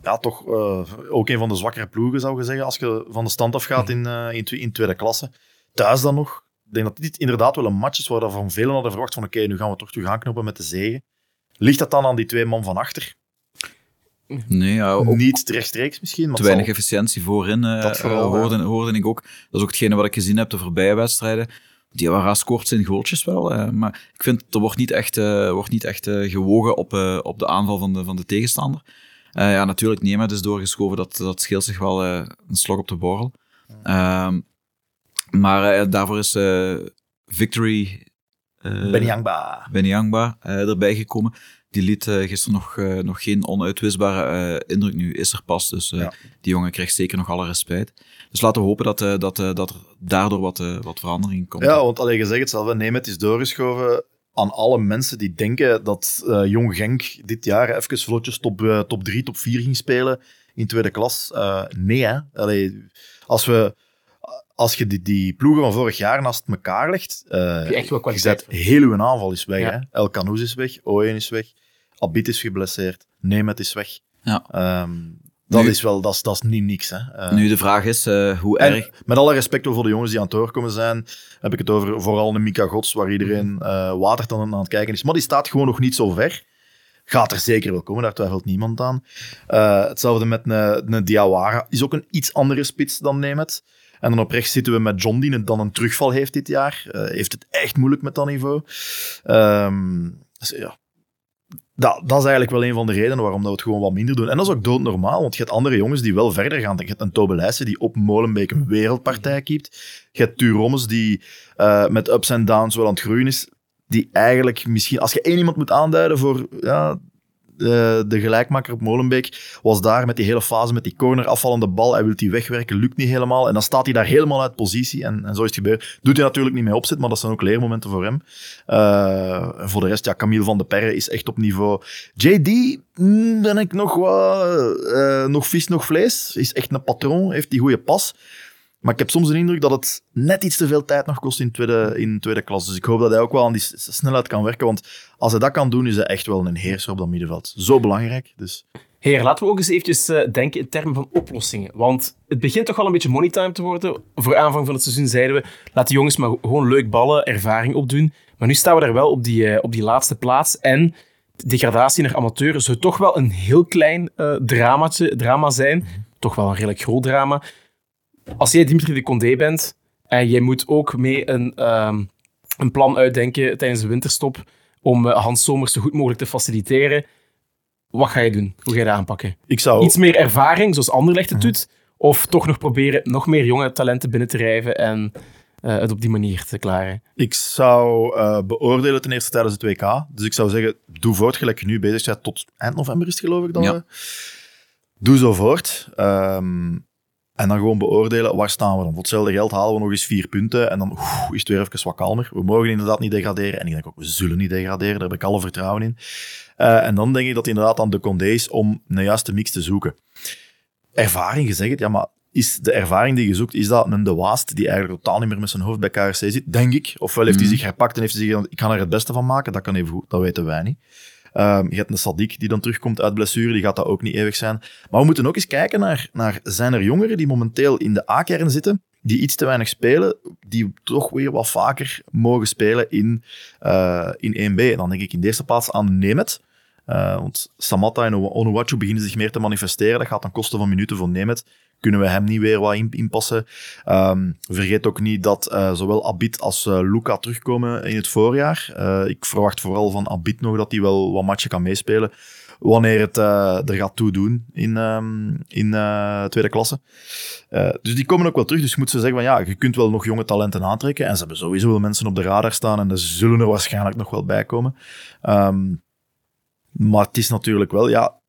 S5: ja, toch uh, ook een van de zwakkere ploegen, zou je zeggen, als je van de stand afgaat in, uh, in, in, tweede klasse. Thuis dan nog. Ik denk dat dit inderdaad wel een match is waar van velen hadden verwacht van oké, okay, nu gaan we toch terug aanknopen met de zegen. Ligt dat dan aan die twee man van achter?
S7: Nee, ja, ook
S5: Niet rechtstreeks misschien. Maar
S7: te weinig efficiëntie voorin uh, dat vooral, hoorde, hoorde ik ook. Dat is ook hetgene wat ik gezien heb de voorbije wedstrijden. Die waren scoort zijn goaltjes wel, uh, maar ik vind er wordt niet echt, uh, wordt niet echt gewogen op, op de aanval van de, van de tegenstander. ja, natuurlijk, Niemet is doorgeschoven, dat, dat scheelt zich wel een slok op de borrel. Ehm, maar daarvoor is Victory...
S5: Benyangba.
S7: Benyangba erbij gekomen die liet uh, gisteren nog, uh, nog geen onuitwisbare uh, indruk. Nu is er pas, dus ja. die jongen krijgt zeker nog alle respect. Dus laten we hopen dat, dat, dat er daardoor wat, wat verandering komt.
S5: Ja, want alleen gezegd het zelf, Nemet is doorgeschoven aan alle mensen die denken dat Jong Genk dit jaar even vlotjes top, top 3, top 4 ging spelen in tweede klas. nee, hè. Allee, als we als je die, die ploegen van vorig jaar naast elkaar legt, uh,
S6: echt wel
S5: kwaliteit. heel uw aanval is weg. Ja. Hè? El Canoes is weg, Oyen is weg, Abit is geblesseerd, Nemet is weg.
S7: Ja.
S5: Um, dat, nu, is wel, dat, is, dat is niet niks. Hè.
S7: Uh, nu de vraag is, uh, hoe erg...
S5: Met alle respect voor de jongens die aan het doorkomen zijn, heb ik het over vooral de Mika Gods, waar iedereen uh, water aan het kijken is. Maar die staat gewoon nog niet zo ver. Gaat er zeker wel komen, daar twijfelt niemand aan. hetzelfde met een, een Diawara. Is ook een iets andere spits dan Nemet. En dan op rechts zitten we met John, die dan een terugval heeft dit jaar. Heeft het echt moeilijk met dat niveau. Um, dus ja, dat, dat, is eigenlijk wel een van de redenen waarom dat we het gewoon wat minder doen. En dat is ook doodnormaal, want je hebt andere jongens die wel verder gaan. Je hebt een Tobe die op Molenbeek een wereldpartij keept. Je hebt Turomes die uh, met ups en downs wel aan het groeien is. Die eigenlijk misschien, als je één iemand moet aanduiden voor ja, de, de gelijkmaker op Molenbeek, was daar met die hele fase met die corner afvallende bal. Hij wil die wegwerken, lukt niet helemaal. En dan staat hij daar helemaal uit positie. En, en zo is het gebeurd. Doet hij natuurlijk niet mee opzet, maar dat zijn ook leermomenten voor hem. Uh, voor de rest, ja, Camille van de Perre is echt op niveau. JD, mm, ben ik nog wat. Uh, nog vis, nog vlees. Is echt een patroon, heeft die goede pas. Maar ik heb soms de indruk dat het net iets te veel tijd nog kost in tweede, in tweede klas. Dus ik hoop dat hij ook wel aan die snelheid kan werken. Want als hij dat kan doen, is hij echt wel een heerser op dat middenveld. Zo belangrijk. Dus.
S6: Heer, laten we ook eens eventjes uh, denken in termen van oplossingen. Want het begint toch wel een beetje moneytime te worden. Voor aanvang van het seizoen zeiden we, laat die jongens maar gewoon leuk ballen, ervaring opdoen. Maar nu staan we daar wel op die, uh, op die laatste plaats. En degradatie naar amateur zou toch wel een heel klein uh, dramaatje, drama zijn. Toch wel een redelijk groot drama als jij Dimitri de Condé bent en jij moet ook mee een, um, een plan uitdenken tijdens de winterstop om uh, Hans Somers zo goed mogelijk te faciliteren, wat ga je doen? Hoe ga je dat aanpakken?
S5: Ik zou...
S6: Iets meer ervaring, zoals Anderlecht het doet, of toch nog proberen nog meer jonge talenten binnen te rijven en uh, het op die manier te klaren?
S5: Ik zou uh, beoordelen ten eerste tijdens het WK. Dus ik zou zeggen, doe voort gelijk je nu bezig bent. Tot eind november is het geloof ik dan. Ja. Doe zo voort. Um, en dan gewoon beoordelen, waar staan we dan? Voor hetzelfde geld halen we nog eens vier punten en dan oef, is het weer even wat kalmer. We mogen inderdaad niet degraderen. En ik denk ook, we zullen niet degraderen. Daar heb ik alle vertrouwen in. Uh, en dan denk ik dat inderdaad aan de Condé is om een juiste mix te zoeken. Ervaring, gezegd, ja, maar is de ervaring die je zoekt, is dat een De Waast die eigenlijk totaal niet meer met zijn hoofd bij KRC zit, denk ik. Ofwel heeft hij mhm. zich herpakt en heeft hij gezegd, ik kan er het beste van maken. Dat kan even goed, dat weten wij niet. Um, je hebt een Sadiq die dan terugkomt uit blessure, die gaat dat ook niet eeuwig zijn. Maar we moeten ook eens kijken naar, naar zijn er jongeren die momenteel in de A-kern zitten, die iets te weinig spelen, die toch weer wat vaker mogen spelen in, uh, in 1B. En dan denk ik in de eerste plaats aan Nemet. Uh, want Samatta en Onuwachu beginnen zich meer te manifesteren. Dat gaat ten koste van minuten voor Nemet kunnen we hem niet weer wat inpassen. Um, vergeet ook niet dat uh, zowel Abit als uh, Luca terugkomen in het voorjaar. Uh, ik verwacht vooral van Abit nog dat hij wel wat matchen kan meespelen. Wanneer het er gaat toe doen in, um, in tweede klasse. dus die komen ook wel terug. Dus je moet ze zeggen van ja, je kunt wel nog jonge talenten aantrekken. En ze hebben sowieso wel mensen op de radar staan. En er zullen er waarschijnlijk nog wel bij komen. Um, maar het is natuurlijk wel, ja,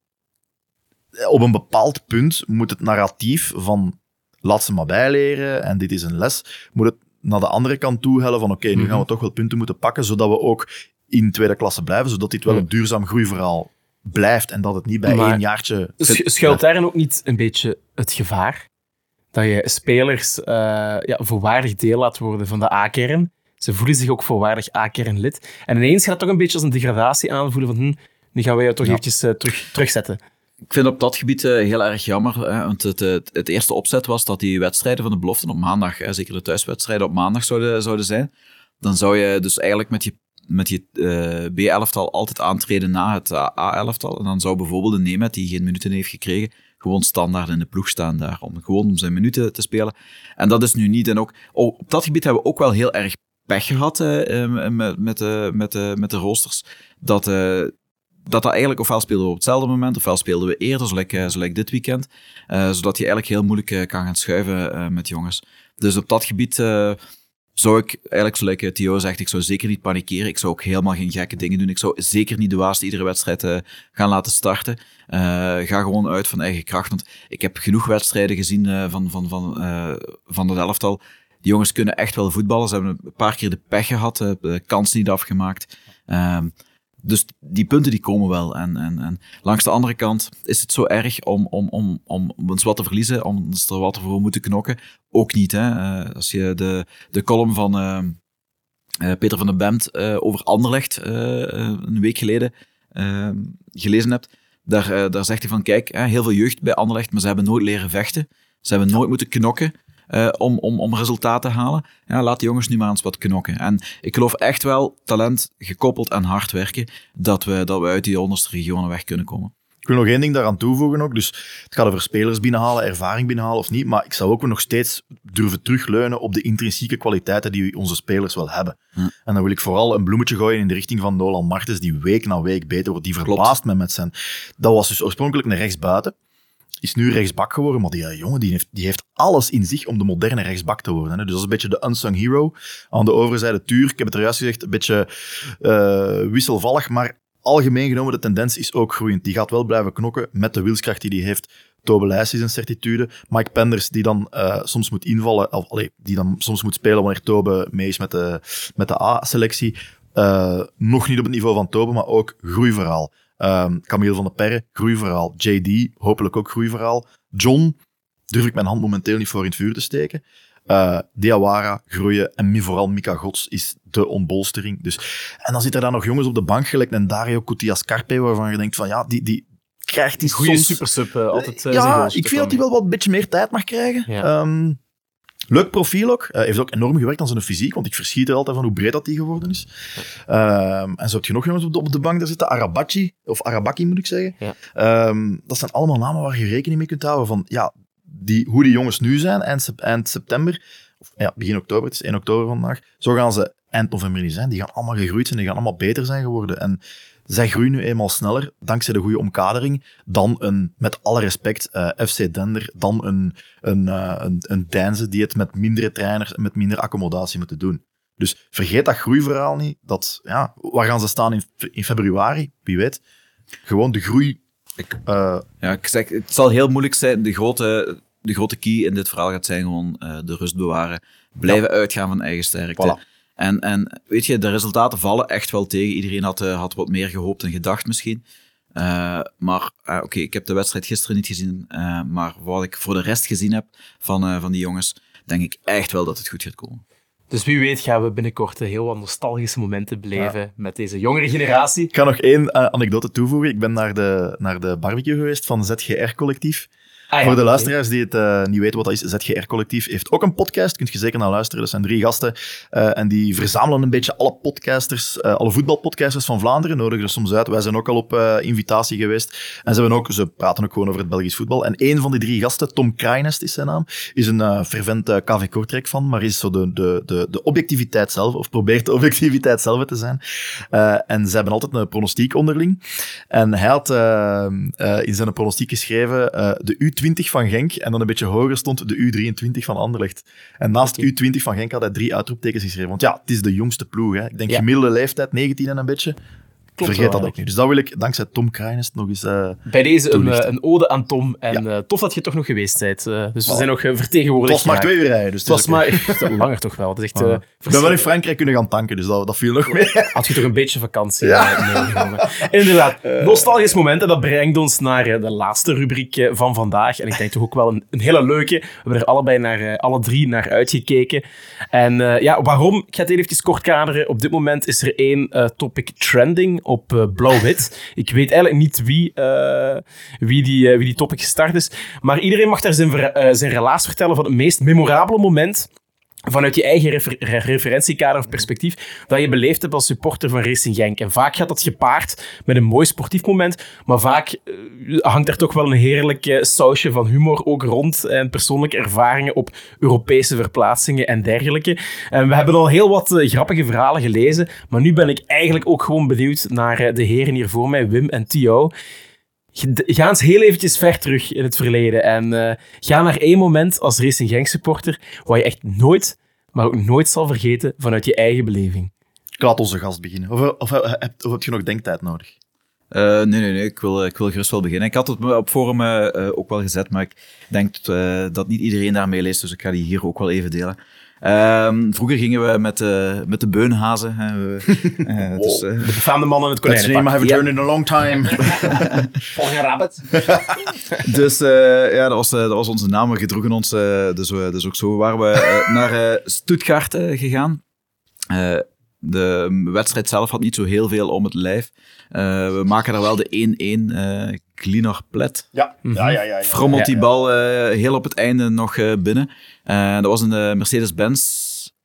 S5: op een bepaald punt moet het narratief van laat ze maar bijleren en dit is een les, moet het naar de andere kant toe hellen van oké, okay, nu gaan we mhm. toch wel punten moeten pakken, zodat we ook in tweede klasse blijven, zodat dit wel een duurzaam groeiverhaal blijft en dat het niet bij maar één jaartje...
S6: Schuilt daarin ook niet een beetje het gevaar? Dat je spelers uh, ja, volwaardig deel laat worden van de A-kern, Ze voelen zich ook volwaardig A-kernlid. En ineens gaat het toch een beetje als een degradatie aanvoelen van hm, nu gaan wij jou toch
S7: Ja.
S6: eventjes eh, terug, terugzetten.
S7: Ik vind op dat gebied eh, heel erg jammer. Hè, want het, het, eerste opzet was dat die wedstrijden van de beloften op maandag, hè, zeker de thuiswedstrijden op maandag zouden, zouden zijn. Dan zou je dus eigenlijk met je, met je eh, B-elftal altijd aantreden na het A-elftal. En dan zou bijvoorbeeld een Nemet, die geen minuten heeft gekregen, gewoon standaard in de ploeg staan daar. Om gewoon om zijn minuten te spelen. En dat is nu niet. En ook oh, op dat gebied hebben we ook wel heel erg pech gehad eh, met, met, met, met de roosters. Dat, dat dat eigenlijk ofwel speelden we op hetzelfde moment, ofwel speelden we eerder, zoals ik, zoals ik dit weekend. Eh, zodat je eigenlijk heel moeilijk eh, kan gaan schuiven eh, met jongens. Dus op dat gebied zou ik eigenlijk, zoals ik, eh, Theo zegt, ik zou zeker niet panikeren. Ik zou ook helemaal geen gekke dingen doen. Ik zou zeker niet de Waas iedere wedstrijd gaan laten starten. Ga gewoon uit van eigen kracht. Want ik heb genoeg wedstrijden gezien van, van, van, van dat elftal. Die jongens kunnen echt wel voetballen. Ze hebben een paar keer de pech gehad, eh, de kans niet afgemaakt. Ehm, dus die punten die komen wel. En, en, en langs de andere kant is het zo erg om, om, om, om ons wat te verliezen, om ons er wat voor moeten knokken. Ook niet. Hè? Eh, als je de, de column van eh, eh, Peter van den Bemt over Anderlecht een week geleden gelezen hebt, daar, daar zegt hij van, kijk, heel veel jeugd bij Anderlecht, maar ze hebben nooit leren vechten. Ze hebben nooit moeten knokken. Eh, om, om, om resultaten te halen. Ja, laat die jongens nu maar eens wat knokken. En ik geloof echt wel, talent gekoppeld aan hard werken, dat we, dat we uit die onderste regionen weg kunnen komen.
S5: Ik wil nog één ding daaraan toevoegen ook. Dus het gaat over spelers binnenhalen, ervaring binnenhalen of niet. Maar ik zou ook nog steeds durven terugleunen op de intrinsieke kwaliteiten die onze spelers wel hebben.
S7: Hm.
S5: En dan wil ik vooral een bloemetje gooien in de richting van Nolan Martens, die week na week beter wordt. Die verbaast me met zijn... Dat was dus oorspronkelijk een rechtsbuiten. Is nu rechtsbak geworden, maar die eh, jongen die heeft, die heeft alles in zich om de moderne rechtsbak te worden. Hè. Dus dat is een beetje de unsung hero. Aan de overzijde Tuur, ik heb het er juist gezegd, een beetje eh, wisselvallig, maar algemeen genomen de tendens is ook groeiend. Die gaat wel blijven knokken met de wilskracht die hij heeft. Tobe Leijs is een certitude. Mike Penders, die dan eh, soms moet invallen, of die dan soms moet spelen wanneer Tobe mee is met de, met de A-selectie. Nog niet op het niveau van Tobe, maar ook groeiverhaal. Ehm Camille van der Perre, groeiverhaal. JD, hopelijk ook groeiverhaal. John, durf ik mijn hand momenteel niet voor in het vuur te steken. Eh Diawara, groeien en vooral Mika Gods is de ontbolstering. Dus, en dan zitten er dan nog jongens op de bank, gelijk een Dario Koutias Carpe, waarvan je denkt van ja, die, die krijgt die
S6: Goede
S5: soms...
S6: supersub, eh, altijd eh,
S5: ja, ik vind dat hij wel wat een beetje meer tijd mag krijgen.
S6: Ja.
S5: Ehm, leuk profiel ook. Hij heeft ook enorm gewerkt aan zijn fysiek, want ik verschiet er altijd van hoe breed dat hij geworden is. Ehm, en zo heb je nog jongens op de, op de bank daar zitten. Arabachi, of Arabaki moet ik zeggen.
S6: Ja.
S5: Ehm, dat zijn allemaal namen waar je rekening mee kunt houden van ja, die, hoe die jongens nu zijn eind, eind september, of ja, begin oktober, het is 1 oktober vandaag, zo gaan ze eind november niet zijn. Die gaan allemaal gegroeid zijn, die gaan allemaal beter zijn geworden. En zij groeien nu eenmaal sneller, dankzij de goede omkadering, dan een, met alle respect, eh, FC Dender, dan een, een, eh, een, een Deinze die het met mindere trainers en met minder accommodatie moeten doen. Dus vergeet dat groeiverhaal niet. Dat, ja, waar gaan ze staan in, in februari? Wie weet. Gewoon de groei. eh,
S7: Ja, ik zeg, het zal heel moeilijk zijn. De grote, de grote key in dit verhaal gaat zijn gewoon de rust bewaren. Blijven uitgaan van eigen sterkte.
S5: Voilà.
S7: En, en weet je, de resultaten vallen echt wel tegen. Iedereen had, eh, had wat meer gehoopt en gedacht misschien. Eh, maar eh, oké, ik heb de wedstrijd gisteren niet gezien. eh, maar wat ik voor de rest gezien heb van, eh, van die jongens, denk ik echt wel dat het goed gaat komen.
S6: Dus wie weet gaan we binnenkort heel wat nostalgische momenten beleven met deze jongere generatie.
S5: Ik ga nog één anekdote toevoegen. Ik ben naar de, naar de barbecue geweest van ZGR-collectief.
S6: Ah,
S5: Voor de luisteraars die het eh, niet weten wat dat is, ZGR-collectief heeft ook een podcast. Kunt je zeker naar luisteren. Dat zijn drie gasten. eh, en die verzamelen een beetje alle podcasters, eh, alle voetbalpodcasters van Vlaanderen. Nodigen er soms uit. Wij zijn ook al op invitatie geweest. En ze, hebben ook, ze praten ook gewoon over het Belgisch voetbal. En één van die drie gasten, Tom Krainest is zijn naam, is een fervent KV Kortrijk van, maar is zo de, de, de, objectiviteit zelf, of probeert de objectiviteit zelf te zijn. En ze hebben altijd een pronostiek onderling. En hij had in zijn pronostiek geschreven de U20 van Genk en dan een beetje hoger stond de U23 van Anderlecht. En naast
S6: Oké.
S5: U20 van Genk had hij drie uitroeptekens geschreven. Want ja, het is de jongste ploeg. Hè. Ik denk
S6: Ja.
S5: gemiddelde leeftijd 19 en een beetje.
S6: Klopt
S5: Vergeet dat ook niet. Dus dat wil ik dankzij Tom Krijnens nog eens... eh,
S6: Bij deze een, eh, een ode aan Tom. En eh, tof dat je toch nog geweest bent. eh, dus we zijn nog eh,
S5: het
S6: vertegenwoordigd.
S5: was maar twee uur rijden, dus
S6: Het was maar [laughs] langer toch wel. Het is echt,
S5: Ik ben wel in Frankrijk kunnen gaan tanken, dus dat, dat viel nog mee.
S6: Had je toch een beetje vakantie
S5: Ja.
S6: meegenomen. Inderdaad, nostalgisch moment. En dat brengt ons naar de laatste rubriek van vandaag. En ik denk toch ook wel een, een hele leuke. We hebben er allebei naar, alle drie naar uitgekeken. En eh, ja, waarom? Ik ga het even kort kaderen. Op dit moment is er één eh, topic trending op eh, blauw-wit. Ik weet eigenlijk niet wie, eh, wie, die, eh, wie die topic gestart is. Maar iedereen mag daar zijn, zijn relaas vertellen van het meest memorabele moment vanuit je eigen refer- re- referentiekader of perspectief, dat je beleefd hebt als supporter van Racing Genk. En vaak gaat dat gepaard met een mooi sportief moment, maar vaak eh, hangt er toch wel een heerlijk eh, sausje van humor ook rond en persoonlijke ervaringen op Europese verplaatsingen en dergelijke. En we hebben al heel wat eh, grappige verhalen gelezen, maar nu ben ik eigenlijk ook gewoon benieuwd naar de heren hier voor mij, Wim en Theo. Ga eens heel eventjes ver terug in het verleden en eh, ga naar één moment als Racing Genk supporter waar je echt nooit, maar ook nooit zal vergeten vanuit je eigen beleving.
S5: Ik laat onze gast beginnen. Of, of, of, heb, of heb je nog denktijd nodig?
S7: Eh, nee, nee, nee. Ik wil, ik wil gerust wel beginnen. Ik had het op forum eh, eh, ook wel gezet, maar ik denk eh, dat niet iedereen daarmee leest, dus ik ga die hier ook wel even delen. Ehm, vroeger gingen we met, eh, met de beunhazen. [laughs] Eh, dus, eh,
S6: De befaamde man in het
S5: the name I
S6: konijnenpak.
S5: haven't heard in a long time. [laughs]
S6: Volgens rabbit. [laughs]
S7: dus ja, dat was, dat was onze naam. We gedroegen ons dus, dus ook zo. Waren we naar Stuttgart gegaan. De wedstrijd zelf had niet zo heel veel om het lijf. We maken daar wel de 1-1. eh Glinar Plet.
S5: Ja, ja, ja. ja, ja.
S7: Frommelt die bal heel op het einde nog binnen. Eh, dat was in de Mercedes-Benz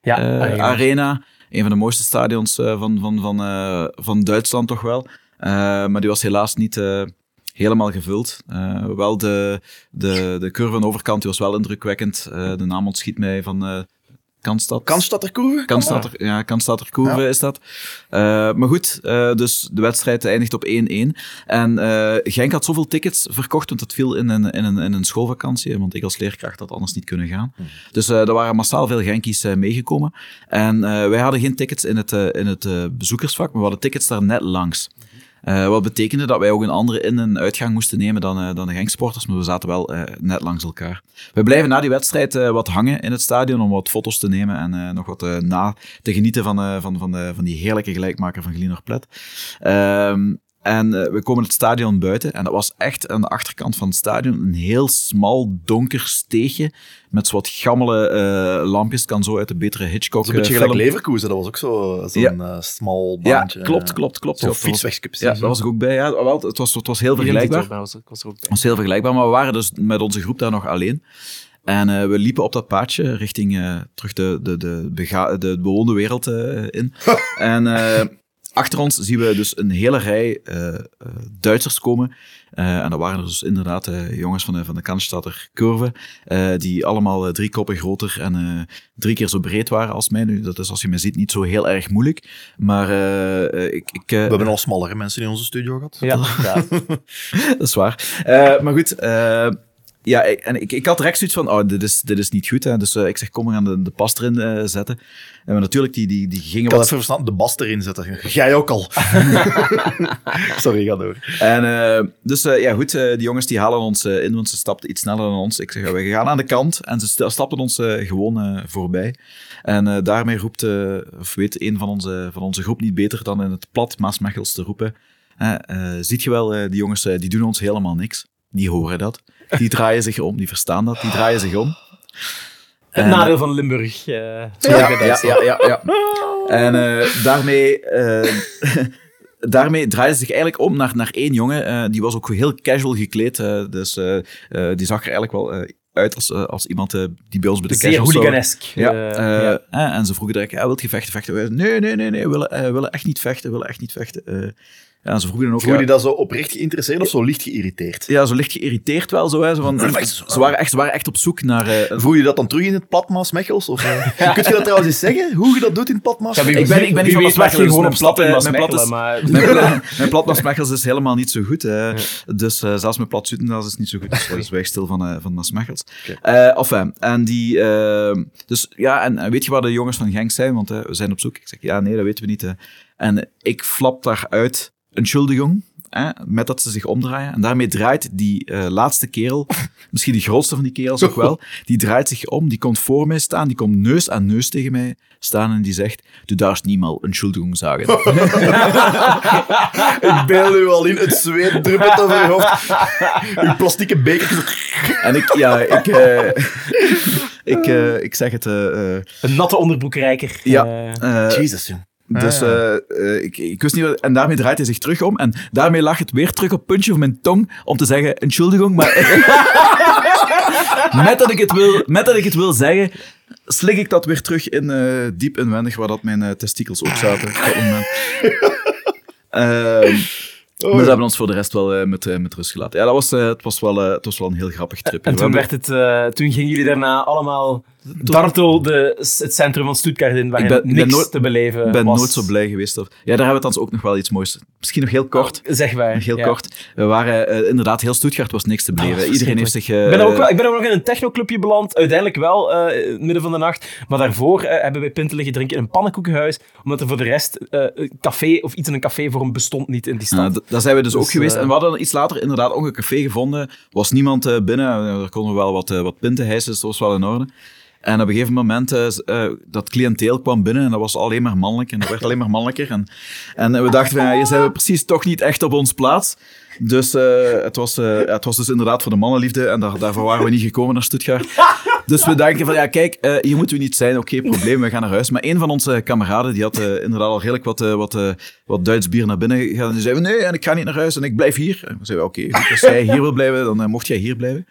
S6: Ja,
S7: eh,
S6: Arena.
S7: Arena. Een van de mooiste stadions eh, van, van, van, eh, van Duitsland toch wel. Eh, maar die was helaas niet eh, helemaal gevuld. Eh, wel de, de, de curve aan de overkant die was wel indrukwekkend. Eh, de naam ontschiet mij van eh Kanstad.
S5: Kanstadter Kurve?
S7: Kanstadter, ja, Kanstadter Koerve
S5: Ja.
S7: is dat. Eh, maar goed, eh, dus de wedstrijd eindigt op 1-1. En eh, Genk had zoveel tickets verkocht, want het viel in een, in een, in een schoolvakantie, want ik als leerkracht had anders niet kunnen gaan. Dus eh, er waren massaal veel Genkies meegekomen. En wij hadden geen tickets in het, in het bezoekersvak, maar we hadden tickets daar net langs. Eh, wat betekende dat wij ook een andere in- en uitgang moesten nemen dan, eh, dan de Genksporters, maar we zaten wel eh, net langs elkaar. We blijven na die wedstrijd eh, wat hangen in het stadion om wat foto's te nemen en eh, nog wat eh, na te genieten van, eh, van, van, de, van die heerlijke gelijkmaker van Glinor Plet. En eh, we komen het stadion buiten en dat was echt aan de achterkant van het stadion een heel smal, donker steegje met zo wat gammele eh, lampjes. Kan zo uit de betere Hitchcock
S5: Dat is een beetje
S7: eh,
S5: gelijk. Leverkusen, dat was ook zo- zo'n
S7: Ja.
S5: eh, smal
S7: Ja,
S5: baantje.
S7: klopt, klopt, klopt.
S5: Zo'n fietswegje
S7: Ja, daar was ik ook bij. Ja, wel, het, was, het was heel vergelijkbaar.
S6: Victor was, was er ook bij.
S7: Het was heel vergelijkbaar, maar we waren dus met onze groep daar nog alleen. En eh, we liepen op dat paadje richting eh, terug de, de, de, bega- de bewoonde wereld eh, in. [laughs] en eh, achter ons zien we dus een hele rij eh, eh, Duitsers komen. Eh, en dat waren dus inderdaad jongens van de, van de Curve, die allemaal drie koppen groter en drie keer zo breed waren als mij. Nu, dat is als je me ziet niet zo heel erg moeilijk. Maar ik... ik
S5: We hebben al smallere mensen in onze studio gehad.
S6: Ja, [laughs] inderdaad. [laughs]
S7: dat is waar. Maar goed, ja, en ik, ik had direct zoiets van, oh, dit is, dit is niet goed. Hè. Dus eh, ik zeg, kom, we gaan de, de pas erin eh, zetten. En we natuurlijk, die, die, die gingen
S5: Ik kan
S7: wat...
S5: even verstaan, de bas erin zetten. Jij ook al. [laughs] Sorry, ga door.
S7: En eh, dus ja, goed, die jongens die halen ons in, want ze stapten iets sneller dan ons. Ik zeg, we gaan aan de kant. En ze sta- stapten ons gewoon voorbij. En daarmee roept, of weet een van onze, van onze groep niet beter dan in het plat Maasmechels te roepen. Ziet je wel, die jongens die doen ons helemaal niks. Die horen dat. Die draaien zich om, die verstaan dat, die draaien zich om.
S6: Het nadeel van Limburg. eh,
S7: ja, ja, ja, ja. En eh, daarmee, eh, [laughs] daarmee draaide ze zich eigenlijk om naar, naar één jongen. eh, die was ook heel casual gekleed. eh, dus eh, eh, die zag er eigenlijk wel eh, uit als, eh, als iemand eh, die bij ons bij de
S6: Zeer hooliganesk.
S7: Ja,
S6: eh,
S7: eh,
S6: ja.
S7: eh, en ze vroegen direct, ja, wilt je vechten? vechten? Wij, Nee, nee, nee, nee, we willen, eh, willen echt niet vechten, we willen echt niet vechten. Ja, en ze vroegen dan ook...
S5: Vroeg
S7: ja,
S5: je dat zo oprecht geïnteresseerd of zo licht geïrriteerd?
S7: ja, zo licht geïrriteerd wel. Zo, hè, zo van, ze, waren echt, ze waren echt op zoek naar... eh,
S5: Voel je dat dan terug in het Platmaas Mechels? Of, eh, [laughs] Kun je dat trouwens eens zeggen, hoe je dat doet in het Platmaas?
S6: Ja,
S7: Ik ben- ik ben niet van
S6: gewoon op
S7: platte- mijn
S6: maar...
S7: Mijn, pla- mijn platmasmechels [laughs] is helemaal niet zo goed. eh. Dus eh, zelfs mijn plat Zutendaals is niet zo goed. Dus dat is wij stil van, eh van Maasmechels. Eh, enfin, en die... eh, dus ja, en, en weet je waar de jongens van Genk zijn? Want we zijn op zoek. Ik zeg, ja, nee, dat weten we niet. En ik flap daaruit Entschuldigung. Hè, met dat ze zich omdraaien. En daarmee draait die eh, laatste kerel, [laughs] misschien de grootste van die kerels ook wel, die draait zich om, die komt voor mij staan, die komt neus aan neus tegen mij staan en die zegt, du darfst niemals Entschuldigung sagen. [laughs]
S5: Ik beeld u al in, het zweet druppelt over je hoofd. Uw plastieke beker.
S7: en ik, ja, ik, eh, ik, eh, ik zeg het...
S6: Een natte onderbroekrijker.
S7: ja,
S5: Jesus, jong.
S7: Dus
S5: Ah, ja.
S7: eh, eh, ik, ik wist niet wat... En daarmee draait hij zich terug om. En daarmee lag het weer terug op het puntje van mijn tong om te zeggen, Entschuldigung, maar... [laughs] met, dat ik het wil, met dat ik het wil zeggen, slik ik dat weer terug in, eh, diep inwendig, waar dat mijn testikels ook zaten op dat moment. [laughs] Ehm, maar ze hebben ons voor de rest wel met, met rust gelaten. Ja, dat was, het, was wel, het was wel een heel grappig trip.
S6: en toen, werd het, eh, toen gingen jullie daarna allemaal dartel de, het centrum van Stuttgart in, waar
S7: Ik ben- ik ben
S6: niks
S7: nooit-
S6: te beleven
S7: Ik ben
S6: was.
S7: nooit zo blij geweest. Of, ja, daar hebben we thans ook nog wel iets moois. Misschien nog heel kort.
S6: Zeg wij.
S7: Heel
S6: ja.
S7: kort. We waren eh, inderdaad heel Stuttgart was niks te beleven.
S6: Oh,
S7: Iedereen heeft zich. eh,
S6: Ik ben, er ook wel, ik ben ook nog in een technoclubje beland, uiteindelijk wel, eh, in het midden van de nacht. Maar daarvoor eh, hebben wij pinten liggen drinken in een pannenkoekenhuis, omdat er voor de rest eh, een café of iets in een café voor hem bestond niet in die stad.
S7: d- daar zijn we dus, ook
S6: Dus,
S7: geweest.
S6: eh,
S7: En we hadden iets later inderdaad ook een café gevonden. Was niemand eh, binnen. Eh, Er konden we wel wat, eh, wat pinten hijsen, dat was wel in orde. En op een gegeven moment, eh, eh, dat cliënteel kwam binnen en dat was alleen maar mannelijk. En dat werd alleen maar mannelijker. En, en we dachten, van, ja, hier zijn we precies toch niet echt op ons plaats. Dus eh, het, was, het was dus inderdaad voor de mannenliefde. En daar, daarvoor waren we niet gekomen naar Stuttgart. Dus we denken van, ja, kijk, eh, hier moeten we niet zijn. Oké, probleem, we gaan naar huis. Maar een van onze kameraden, die had inderdaad al redelijk wat, wat, wat Duits bier naar binnen gegaan. En die zei, nee, en ik ga niet naar huis en ik blijf hier. En we zeiden, oké, goed, als jij hier wil blijven, dan mocht jij hier blijven.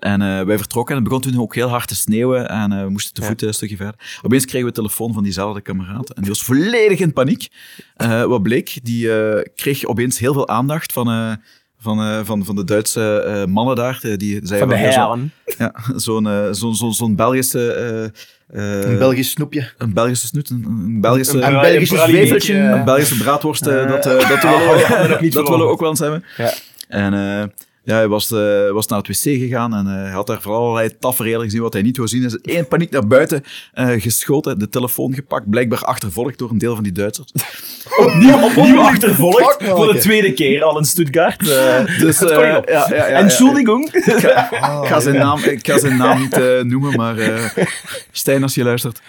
S7: En eh, wij vertrokken en het begon toen ook heel hard te sneeuwen en eh, we moesten te voet een stukje verder. Opeens kregen we telefoon van diezelfde kameraad en die was volledig in paniek. Eh, wat bleek, die eh, kreeg opeens heel veel aandacht van, eh, van, eh, van, van de Duitse eh, mannen daar. Die zeiden
S6: van de
S7: ja, zo-
S6: heren.
S7: ja, zo'n zo'n zo'n zo'n Belgische... eh, eh,
S5: Een Belgisch snoepje.
S7: een Belgische snoet, een, een Belgische...
S6: Een
S5: Belgische
S6: eh.
S7: Een Belgische braadworst, eh, dat, eh, dat, willen,
S6: we
S7: dat willen ook wel eens hebben.
S6: Ja.
S7: En eh, ja, hij was, eh, was naar het wc gegaan en eh, hij had daar voor allerlei tafereelen gezien wat hij niet wou zien. Hij is in één paniek naar buiten eh, geschoten, de telefoon gepakt, blijkbaar achtervolgd door een deel van die Duitsers. [laughs] [laughs]
S6: Opnieuw, opnieuw achtervolgd, voor de tweede keer al in Stuttgart. eh. [laughs]
S7: Dus, eh, ja, ja, ja, ja.
S6: Entschuldigung.
S7: Ik ga zijn naam, ik ga zijn naam niet eh, noemen, maar eh, Stijn, als je luistert.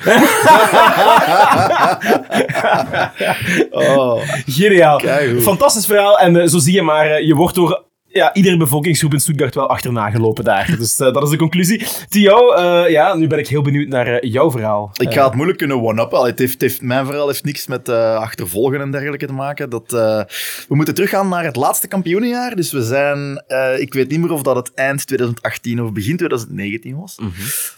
S5: Oh.
S6: Geniaal. Fantastisch verhaal. En eh, zo zie je maar, eh, je wordt door ja, iedere bevolkingsgroep in Stuttgart wel achterna gelopen daar. Dus eh, dat is de conclusie. Theo, eh, ja, nu ben ik heel benieuwd naar eh, jouw verhaal.
S5: Ik ga het moeilijk kunnen. Allee, Het heeft, mijn verhaal heeft niks met achtervolgen en dergelijke te maken. Dat, we moeten teruggaan naar het laatste kampioenenjaar. Dus we zijn... ik weet niet meer of dat het eind 2018 of begin 2019 was.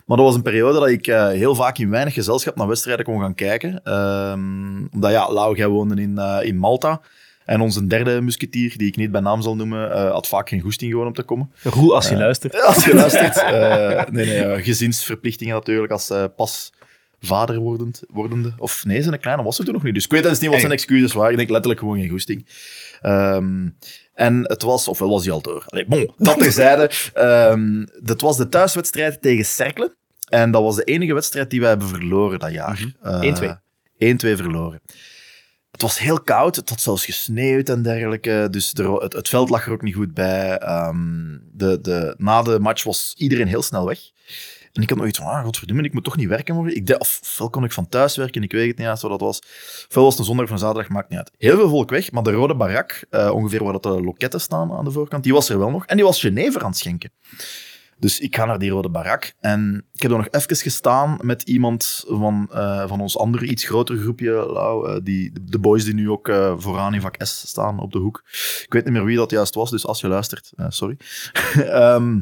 S5: Maar dat was een periode dat ik heel vaak in weinig gezelschap naar wedstrijden kon gaan kijken. Ehm, omdat, ja, Lau, jij woonde in, in Malta. En onze derde musketier, die ik niet bij naam zal noemen, eh, had vaak geen goesting gewoon om te komen.
S6: Roel, als je luistert. [laughs]
S5: Als je luistert. eh, nee, nee, eh, gezinsverplichtingen natuurlijk als eh, pas vader wordend, wordende. Of nee, zijn kleine was er toen nog niet. Dus ik weet eens niet wat zijn excuses waren. Ik denk letterlijk gewoon geen goesting. Ehm, en het was, ofwel was hij al door. Allee, bon, dat terzijde. Ehm dat was de thuiswedstrijd tegen Cerkelen. En dat was de enige wedstrijd die wij hebben verloren dat jaar. Eh,
S6: 1-2.
S5: 1-2 verloren. Het was heel koud, het had zelfs gesneeuwd en dergelijke. Dus het, veld lag er ook niet goed bij. Ehm, de, de, na de match was iedereen heel snel weg. En ik had nog iets van, ah, godverdomme, ik moet toch niet werken morgen. Ik dacht, of, ofwel kon ik van thuis werken, ik weet het niet eens wat dat was. Ofwel was het een zondag of een zaterdag, maakt niet uit. Heel veel volk weg, maar de rode barak, eh, ongeveer waar dat de loketten staan aan de voorkant, die was er wel nog. En die was Genever aan het schenken. Dus ik ga naar die rode barak. En ik heb er nog even gestaan met iemand van, eh, van ons andere, iets groter groepje, eh, die, de boys die nu ook eh, vooraan in vak S staan op de hoek. Ik weet niet meer wie dat juist was, dus als je luistert, sorry. [laughs] Ehm,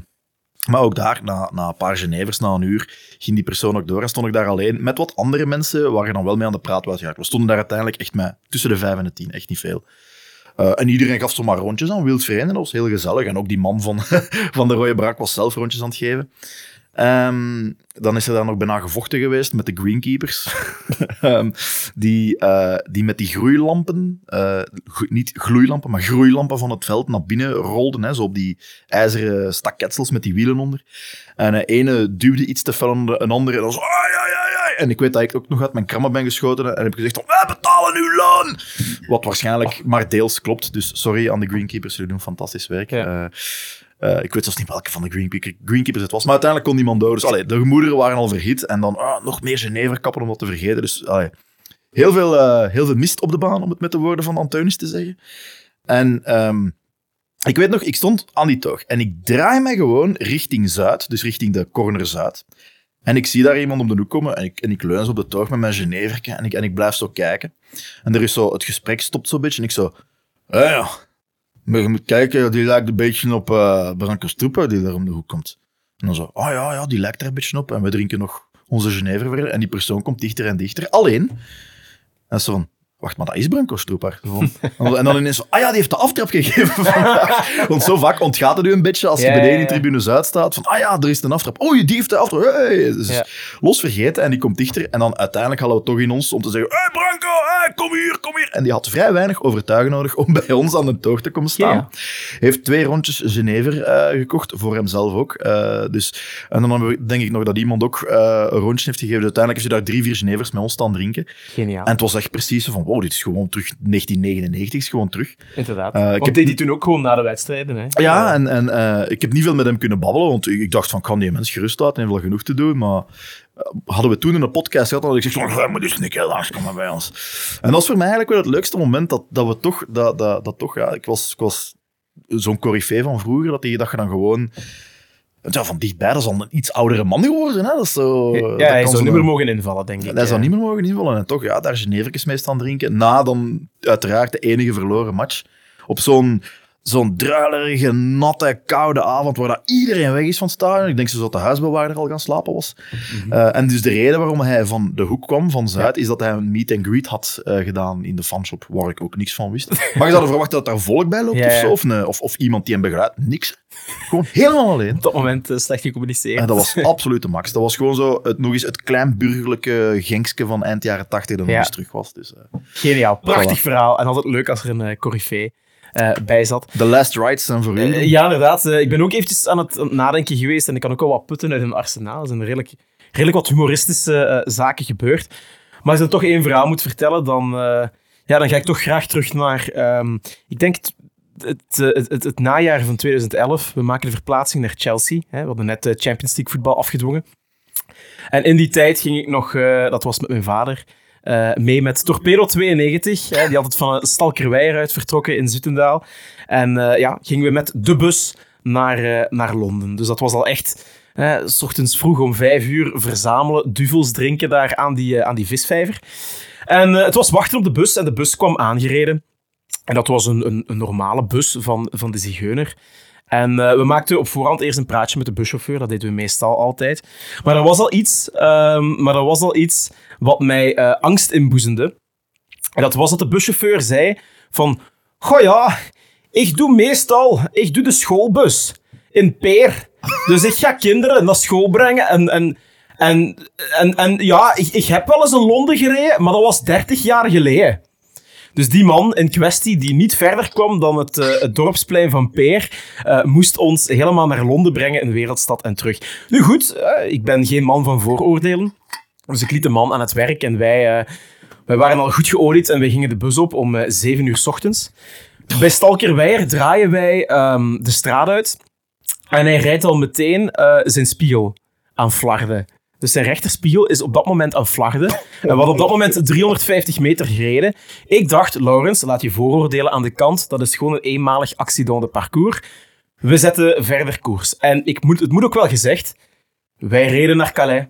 S5: maar ook daar, na, na een paar Genevers, na een uur, ging die persoon ook door en stond ik daar alleen met wat andere mensen, waar je dan wel mee aan de praat was geraakt. We stonden daar uiteindelijk echt met tussen de vijf en de tien, echt niet veel. Eh, en iedereen gaf zomaar rondjes aan, wild vreemden, dat was heel gezellig. En ook die man van, [laughs] van de rode brak was zelf rondjes aan het geven. Ehm, dan is er dan nog bijna gevochten geweest met de greenkeepers. [laughs] Ehm, die, eh, die met die groeilampen, eh, niet gloeilampen, maar groeilampen van het veld naar binnen rolden. Hè, zo op die ijzeren staketsels met die wielen onder. En de ene duwde iets te fel onder een andere en dan zo... En ik weet dat ik ook nog uit mijn krammen ben geschoten en heb gezegd wij betalen uw loon! Wat waarschijnlijk maar deels klopt. Dus sorry aan de greenkeepers, jullie doen fantastisch werk.
S6: Ja.
S5: Eh, eh, ik weet zelfs niet welke van de greenkeepers, greenkeepers het was, maar uiteindelijk kon niemand door. Dus allee, de gemoederen waren al verhit en dan ah, nog meer Geneverkappen om dat te vergeten. Dus allee, heel, veel, eh, heel veel mist op de baan, om het met de woorden van Anteunis te zeggen. En ehm, ik weet nog, ik stond aan die toog en ik draai mij gewoon richting Zuid, dus richting de corner Zuid. En ik zie daar iemand om de hoek komen en ik, en ik leun zo op de toog met mijn Geneverke en ik, en ik blijf zo kijken. En er is zo, het gesprek stopt zo'n beetje en ik zo... "Ja, ja, maar je moet kijken, die lijkt een beetje op eh Branko die daar om de hoek komt. En dan zo, oh ja, ja, die lijkt er een beetje op. En we drinken nog onze Genever verder. En die persoon komt dichter en dichter, alleen. En zo wacht, maar dat is Branko Stroepaar. en dan ineens ah ja, die heeft de aftrap gegeven vandaag. Want zo vaak ontgaat het u een beetje als je
S6: Ja,
S5: beneden in tribune Zuid staat. Van, ah ja, er is een aftrap. Oei, die heeft de aftrap. Hey. Dus
S6: Ja.
S5: los vergeten en die komt dichter. En dan uiteindelijk hadden we het toch in ons om te zeggen, hey Branko, hey, kom hier, kom hier. En die had vrij weinig overtuigen nodig om bij ons aan de toog te komen staan.
S6: Ja.
S5: Heeft twee rondjes Genever eh, gekocht, voor hemzelf ook. Eh, dus, en dan denk ik nog dat iemand ook eh, een rondje heeft gegeven. Uiteindelijk heeft hij daar drie, vier Genevers met ons staan drinken.
S6: Geniaal.
S5: En het was echt precies van, wow, dit is gewoon terug 1999, is gewoon terug.
S6: Inderdaad.
S5: Eh, ik heb-
S6: deed hij toen ook gewoon na de wedstrijden. Hè?
S5: Ja, en, en eh, ik heb niet veel met hem kunnen babbelen, want ik, dacht van, kan die mens gerust laten, heeft wel genoeg te doen, maar eh, hadden we toen in een podcast gehad, dan had ik gezegd van, moet een keer langskomen bij ons. En dat was voor mij eigenlijk wel het leukste moment, dat, dat we toch, dat, dat, dat toch, ja, ik was, ik was zo'n corifee van vroeger, dat, die, dat je dan gewoon... Ja, van dichtbij, dat is al een iets oudere man geworden. Hè? Dat is zo,
S6: Ja,
S5: dat
S6: hij zou
S5: zo-
S6: niet meer mogen invallen, denk ik.
S5: hij zou niet meer mogen invallen. En toch, ja, daar Geneverkes mee staan drinken. Na dan uiteraard de enige verloren match. Op zo'n zo'n druilerige, natte, koude avond waar dat iedereen weg is van het stadion. Ik denk zo dat de huisbewaarder al gaan slapen was. Eh, en dus de reden waarom hij van de hoek kwam, van Zuid, is dat hij een meet and greet had eh, gedaan in de fanshop, waar ik ook niks van wist. [laughs] Maar je er verwachten dat daar volk bij loopt
S6: Ja,
S5: of zo, of, of, of iemand die hem begeleidt. Niks. Gewoon helemaal alleen.
S6: Op dat moment eh, slecht gecommuniceerd.
S5: En dat was [laughs] absoluut de max. Dat was gewoon zo, het, nog eens het kleinburgerlijke Genkske van eind jaren tachtig dat nog
S6: Ja.
S5: eens terug was. Dus,
S6: Geniaal. Prachtig
S5: Voilà.
S6: verhaal. En altijd leuk als er een uh, corifee bij zat.
S5: The Last Rights zijn voor u.
S6: Eh, ja, inderdaad. Eh, ik ben ook eventjes aan het, aan het nadenken geweest en ik kan ook wel wat putten uit een arsenaal. Er zijn redelijk, redelijk wat humoristische eh, zaken gebeurd. Maar als ik dan toch één verhaal moet vertellen, dan, eh, ja, dan ga ik toch graag terug naar... ehm, ik denk het, het, eh, het, het, het najaar van 2011. We maken de verplaatsing naar Chelsea. Hè. We hadden net de Champions League voetbal afgedwongen. En in die tijd ging ik nog, eh, dat was met mijn vader, eh, mee met Torpedo 92. Hè, die had het van Stalkerweijer uit vertrokken in Zutendaal. En eh, ja, gingen we met de bus naar, eh, naar Londen. Dus dat was al echt, s ochtends vroeg om vijf uur verzamelen, duvels drinken daar aan die, aan die visvijver. En het was wachten op de bus en de bus kwam aangereden. En dat was een, een, een normale bus van, van de Zigeuner. En eh, we maakten op voorhand eerst een praatje met de buschauffeur. Dat deden we meestal altijd. Maar er was al iets, ehm, maar er was al iets wat mij eh, angst inboezemde. En dat was dat de buschauffeur zei van... Goh ja, ik doe meestal... Ik doe de schoolbus in Peer. Dus ik ga kinderen naar school brengen en... en en, en, en ja, ik, ik heb wel eens in Londen gereden, maar dat was 30 jaar geleden. Dus die man in kwestie, die niet verder kwam dan het, eh, het dorpsplein van Peer, eh, moest ons helemaal naar Londen brengen, een wereldstad en terug. Nu goed, eh, ik ben geen man van vooroordelen. Dus ik liet de man aan het werk en wij, wij waren al goed geolied en wij gingen de bus op om eh 7 uur 's ochtends. Bij Stalkerweijer draaien wij ehm, de straat uit en hij rijdt al meteen zijn spiegel aan flarden. Dus zijn rechterspiegel is op dat moment aan flarden. En hadden op dat moment 350 meter gereden. Ik dacht, Laurens, laat je vooroordelen aan de kant. Dat is gewoon een eenmalig accident de parcours. We zetten verder koers. En ik moet, het moet ook wel gezegd, wij reden naar Calais.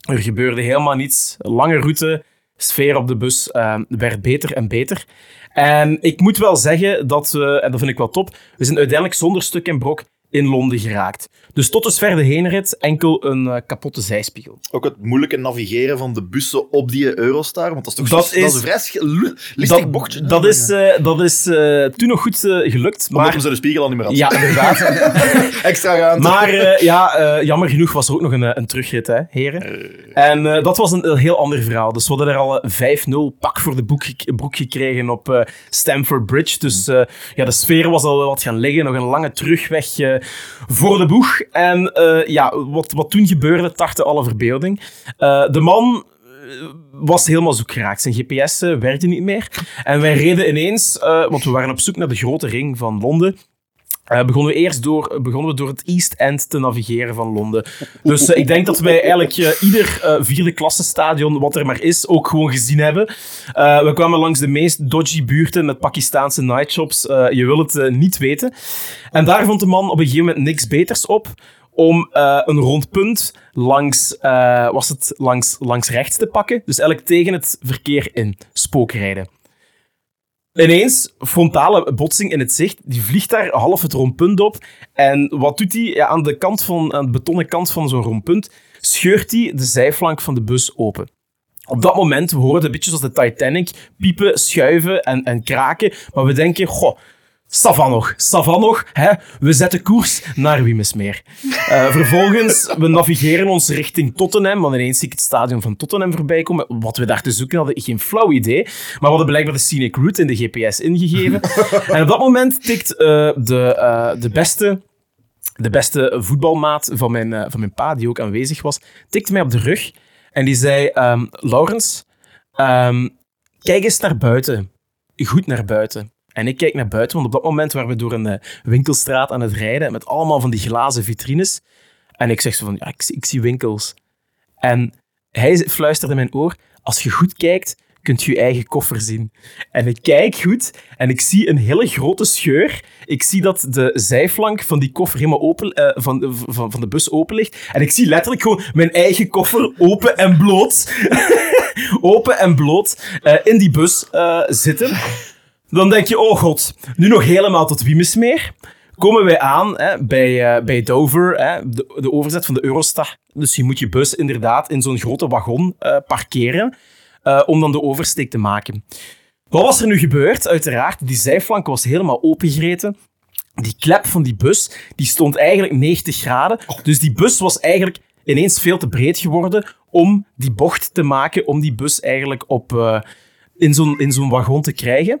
S6: Er gebeurde helemaal niets. Lange route, sfeer op de bus eh, werd beter en beter. En ik moet wel zeggen dat we, en dat vind ik wel top, we zijn uiteindelijk zonder stuk en brok in Londen geraakt. Dus tot dusver de heenrit enkel een eh, kapotte zijspiegel.
S5: Ook het moeilijke navigeren van de bussen op die Eurostar, want dat is toch
S6: Dat
S5: zo- dat
S6: is-
S5: is een vrij listig
S6: Dat,
S5: bochtje.
S6: dat is, eh, dat is eh, toen nog goed gelukt.
S5: Omdat
S6: Maar,
S5: zo de spiegel al niet meer had.
S6: ja, inderdaad. [laughs]
S5: Extra ruimte.
S6: Maar ja, jammer genoeg was er ook nog een, een terugrit, hè, heren. En dat was een, een heel ander verhaal. Dus we hadden er al eh, 5-0 pak voor de boek broek gekregen op Stamford Bridge. Dus ja, de sfeer was al wel wat gaan liggen. Nog een lange terugweg voor de boeg. En eh, ja, wat, wat toen gebeurde, tartte alle verbeelding. Eh, de man was helemaal zoek geraakt. Zijn GPS eh, werkte niet meer. En wij reden ineens, eh, want we waren op zoek naar de grote ring van Londen. Eh, begonnen we eerst door, begonnen we door het East End te navigeren van Londen. Dus eh, ik denk dat wij eigenlijk eh, ieder eh, vierde klasse stadion wat er maar is ook gewoon gezien hebben. Eh, we kwamen langs de meest dodgy buurten met Pakistaanse nightshops. Eh, je wil het eh, niet weten. En daar vond de man op een gegeven moment niks beters op om eh, een rond punt langs, eh, was het langs, langs rechts te pakken. Dus eigenlijk tegen het verkeer in, spookrijden. Ineens, frontale botsing in het zicht. Die vliegt daar half het rondpunt op. En wat doet hij? Ja, aan, de kant van, aan de betonnen kant van zo'n rondpunt scheurt hij de zijflank van de bus open. Op dat moment, we horen een beetje zoals de Titanic, piepen, schuiven en, en kraken. Maar we denken, goh, Savan nog, nog. Hè? We zetten koers naar Wimesmeer. Eh vervolgens, we navigeren ons richting Tottenham, want ineens zie ik het stadion van Tottenham voorbij komen. Wat we daar te zoeken hadden, geen flauw idee. Maar we hadden blijkbaar de scenic route in de GPS ingegeven. en op dat moment tikt eh, de, eh, de beste de beste voetbalmaat van mijn, van mijn pa, die ook aanwezig was, tikte mij op de rug en die zei: ehm, Laurens, ehm, kijk eens naar buiten. Goed naar buiten. En ik kijk naar buiten, want op dat moment waren we door een eh, winkelstraat aan het rijden met allemaal van die glazen vitrines. En ik zeg zo van, ja, ik, ik zie winkels. En hij fluisterde in mijn oor, als je goed kijkt, kunt je je eigen koffer zien. En ik kijk goed en ik zie een hele grote scheur. Ik zie dat de zijflank van die koffer helemaal open, eh, van, van, van de bus open ligt. En ik zie letterlijk gewoon mijn eigen koffer open en bloot. [laughs] open en bloot eh, in die bus zitten. Dan denk je, oh god, nu nog helemaal tot Wimesmeer. Komen wij aan hè, bij, eh, bij Dover, hè, de, de overzet van de Eurostar. Dus je moet je bus inderdaad in zo'n grote wagon eh, parkeren eh, om dan de oversteek te maken. Wat was er nu gebeurd? Uiteraard, die zijflank was helemaal opengereten. Die klep van die bus, die stond eigenlijk 90 graden. Dus die bus was eigenlijk ineens veel te breed geworden om die bocht te maken, om die bus eigenlijk op, in zo'n in zo'n wagon te krijgen.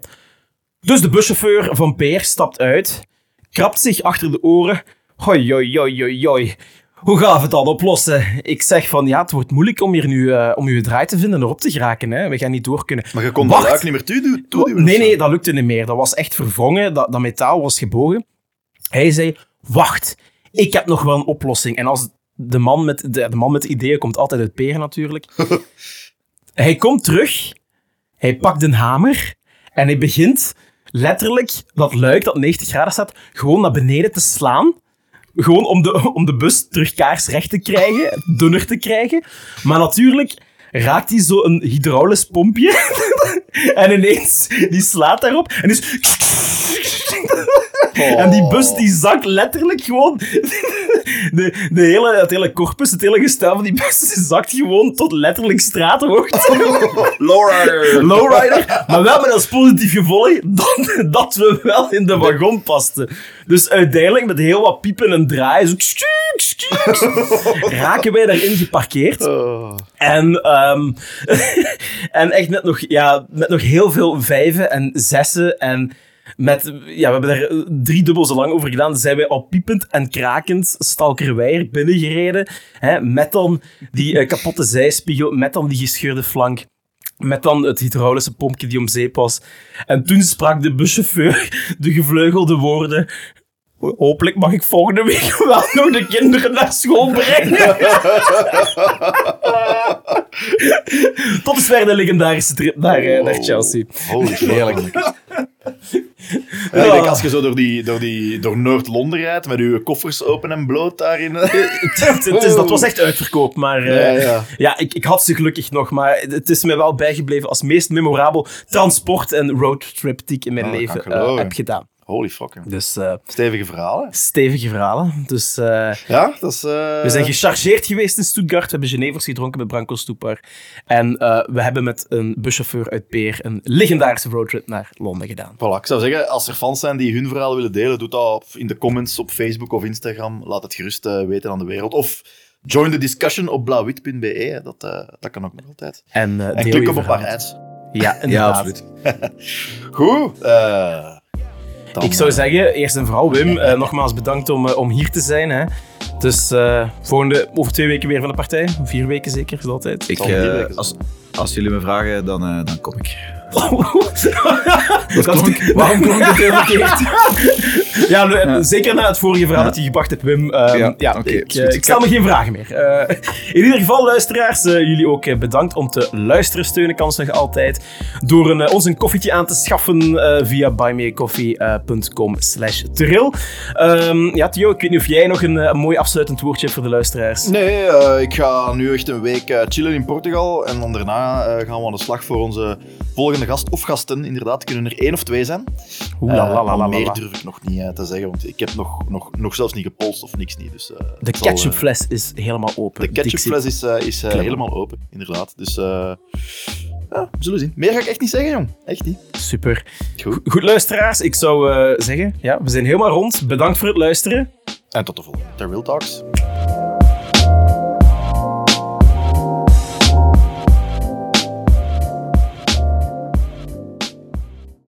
S6: Dus de buschauffeur van Peer stapt uit, krabt zich achter de oren. Hoi, hoi, hoi, hoi, hoi. Hoe gaan we het dan oplossen? Ik zeg van, ja, het wordt moeilijk om hier nu eh, om je draai te vinden en erop te geraken. Hè. We gaan niet door kunnen.
S5: Maar je kon dat luik niet meer toeduwen? toeduwen
S6: Nee, nee, dat lukte niet meer. Dat was echt verwrongen. Dat, dat metaal was gebogen. Hij zei, wacht, ik heb nog wel een oplossing. En als de man met de, de, man met de ideeën komt altijd uit Peer natuurlijk. [laughs] hij komt terug, hij pakt een hamer en hij begint letterlijk dat luik dat 90 graden staat gewoon naar beneden te slaan. Gewoon om de, [laughs] om de bus terug kaarsrecht te krijgen, dunner te krijgen. Maar natuurlijk raakt hij zo een hydraulisch pompje. [laughs] en ineens, die slaat daarop. En dus... [laughs] En die bus die zakt letterlijk gewoon... [laughs] De, de hele, het hele corpus, het hele gestel van die bus zakt gewoon tot letterlijk straathoogte. [laughs]
S5: Lowrider.
S6: Lowrider. Maar wel met als positief gevolg dat, dat we wel in de wagon pasten. Dus uiteindelijk met heel wat piepen en draaien, zo skuk, skuk, raken wij daarin geparkeerd. En, ehm, en echt met nog, ja, met nog heel veel vijven en zessen en met, ja, we hebben daar eh, drie dubbel zo lang over gedaan. Dan zijn wij al piepend en krakend Stalkerweijer binnengereden. Hè, met dan die eh, kapotte zijspiegel, met dan die gescheurde flank. Met dan het hydraulische pompje die om zeep was. En toen sprak de buschauffeur de gevleugelde woorden... Hopelijk mag ik volgende week [laughs] wel nog de kinderen naar school brengen. [laughs] Tot dusver de legendarische trip naar, eh, naar Chelsea.
S5: Holy [laughs] heerlijk. Ja, ik denk als je zo door, die, door, die, door Noord-Londen rijdt met je koffers open en bloot daarin.
S6: Het- het is, dat was echt uitverkoop, maar eh,
S5: Ja,
S6: ja,
S5: ja.
S6: ik, ik had ze gelukkig nog, maar het is me wel bijgebleven als meest memorabel transport- en roadtrip die ik in mijn
S5: Oh,
S6: leven eh, heb gedaan.
S5: Holy fucking.
S6: Dus eh,
S5: Stevige verhalen.
S6: stevige verhalen. Dus eh,
S5: Ja, dat is... eh,
S6: we zijn gechargeerd geweest in Stuttgart, we hebben Genevers gedronken met Branko Stoepar. En we hebben met een buschauffeur uit Peer een legendarische roadtrip naar Londen gedaan.
S5: Voilà, ik zou zeggen, als er fans zijn die hun verhaal willen delen, doe dat op- in de comments op Facebook of Instagram. Laat het gerust weten aan de wereld. Of join the discussion op blauwwit.be. Dat, dat kan ook nog altijd.
S6: En,
S5: En klik op een paar ads.
S6: Ja, [laughs] inderdaad.
S7: Ja, absoluut. [laughs]
S5: Goed. Eh, dan,
S6: Ik zou
S5: eh,
S6: zeggen, eerst en vooral Wim, eh, nogmaals bedankt om, eh, om hier te zijn. Hè. Dus uh, volgende, over twee weken weer van de partij. Vier weken zeker, is altijd.
S7: Ik, uh, als, als jullie me vragen, dan, uh, dan kom ik.
S6: Dat klonk, waarom klonk het heel verkeerd? [laughs] ja, ja, zeker na het vorige verhaal ja. dat je gebracht hebt, Wim. Um, ja, ja okay, ik, uh, ik, stel me geen vragen meer. Uh, in ieder geval, luisteraars, uh, jullie ook bedankt om te luisteren. Steunen kan nog altijd door een, ons een koffietje aan te schaffen via buymeacoffee.com slash trill. Um, ja, Theo, ik weet niet of jij nog een, een mooi afsluitend woordje hebt voor de luisteraars.
S5: Nee, ik ga nu echt een week chillen in Portugal en dan daarna gaan we aan de slag voor onze volgende gast of gasten. Inderdaad, kunnen er één of twee zijn. Uh, meer durf ik nog niet uh, te zeggen, want ik heb nog, nog, nog zelfs niet gepolst of niks niet. Dus, uh,
S6: de ketchupfles is helemaal open.
S5: De ketchupfles is, is helemaal open, inderdaad. Dus ja, we zullen zien. Meer ga ik echt niet zeggen, jong. Echt niet.
S6: Super. Goed, Goed luisteraars. Ik zou zeggen, ja, we zijn helemaal rond. Bedankt voor het luisteren.
S5: En tot de volgende. Ter Will Talks.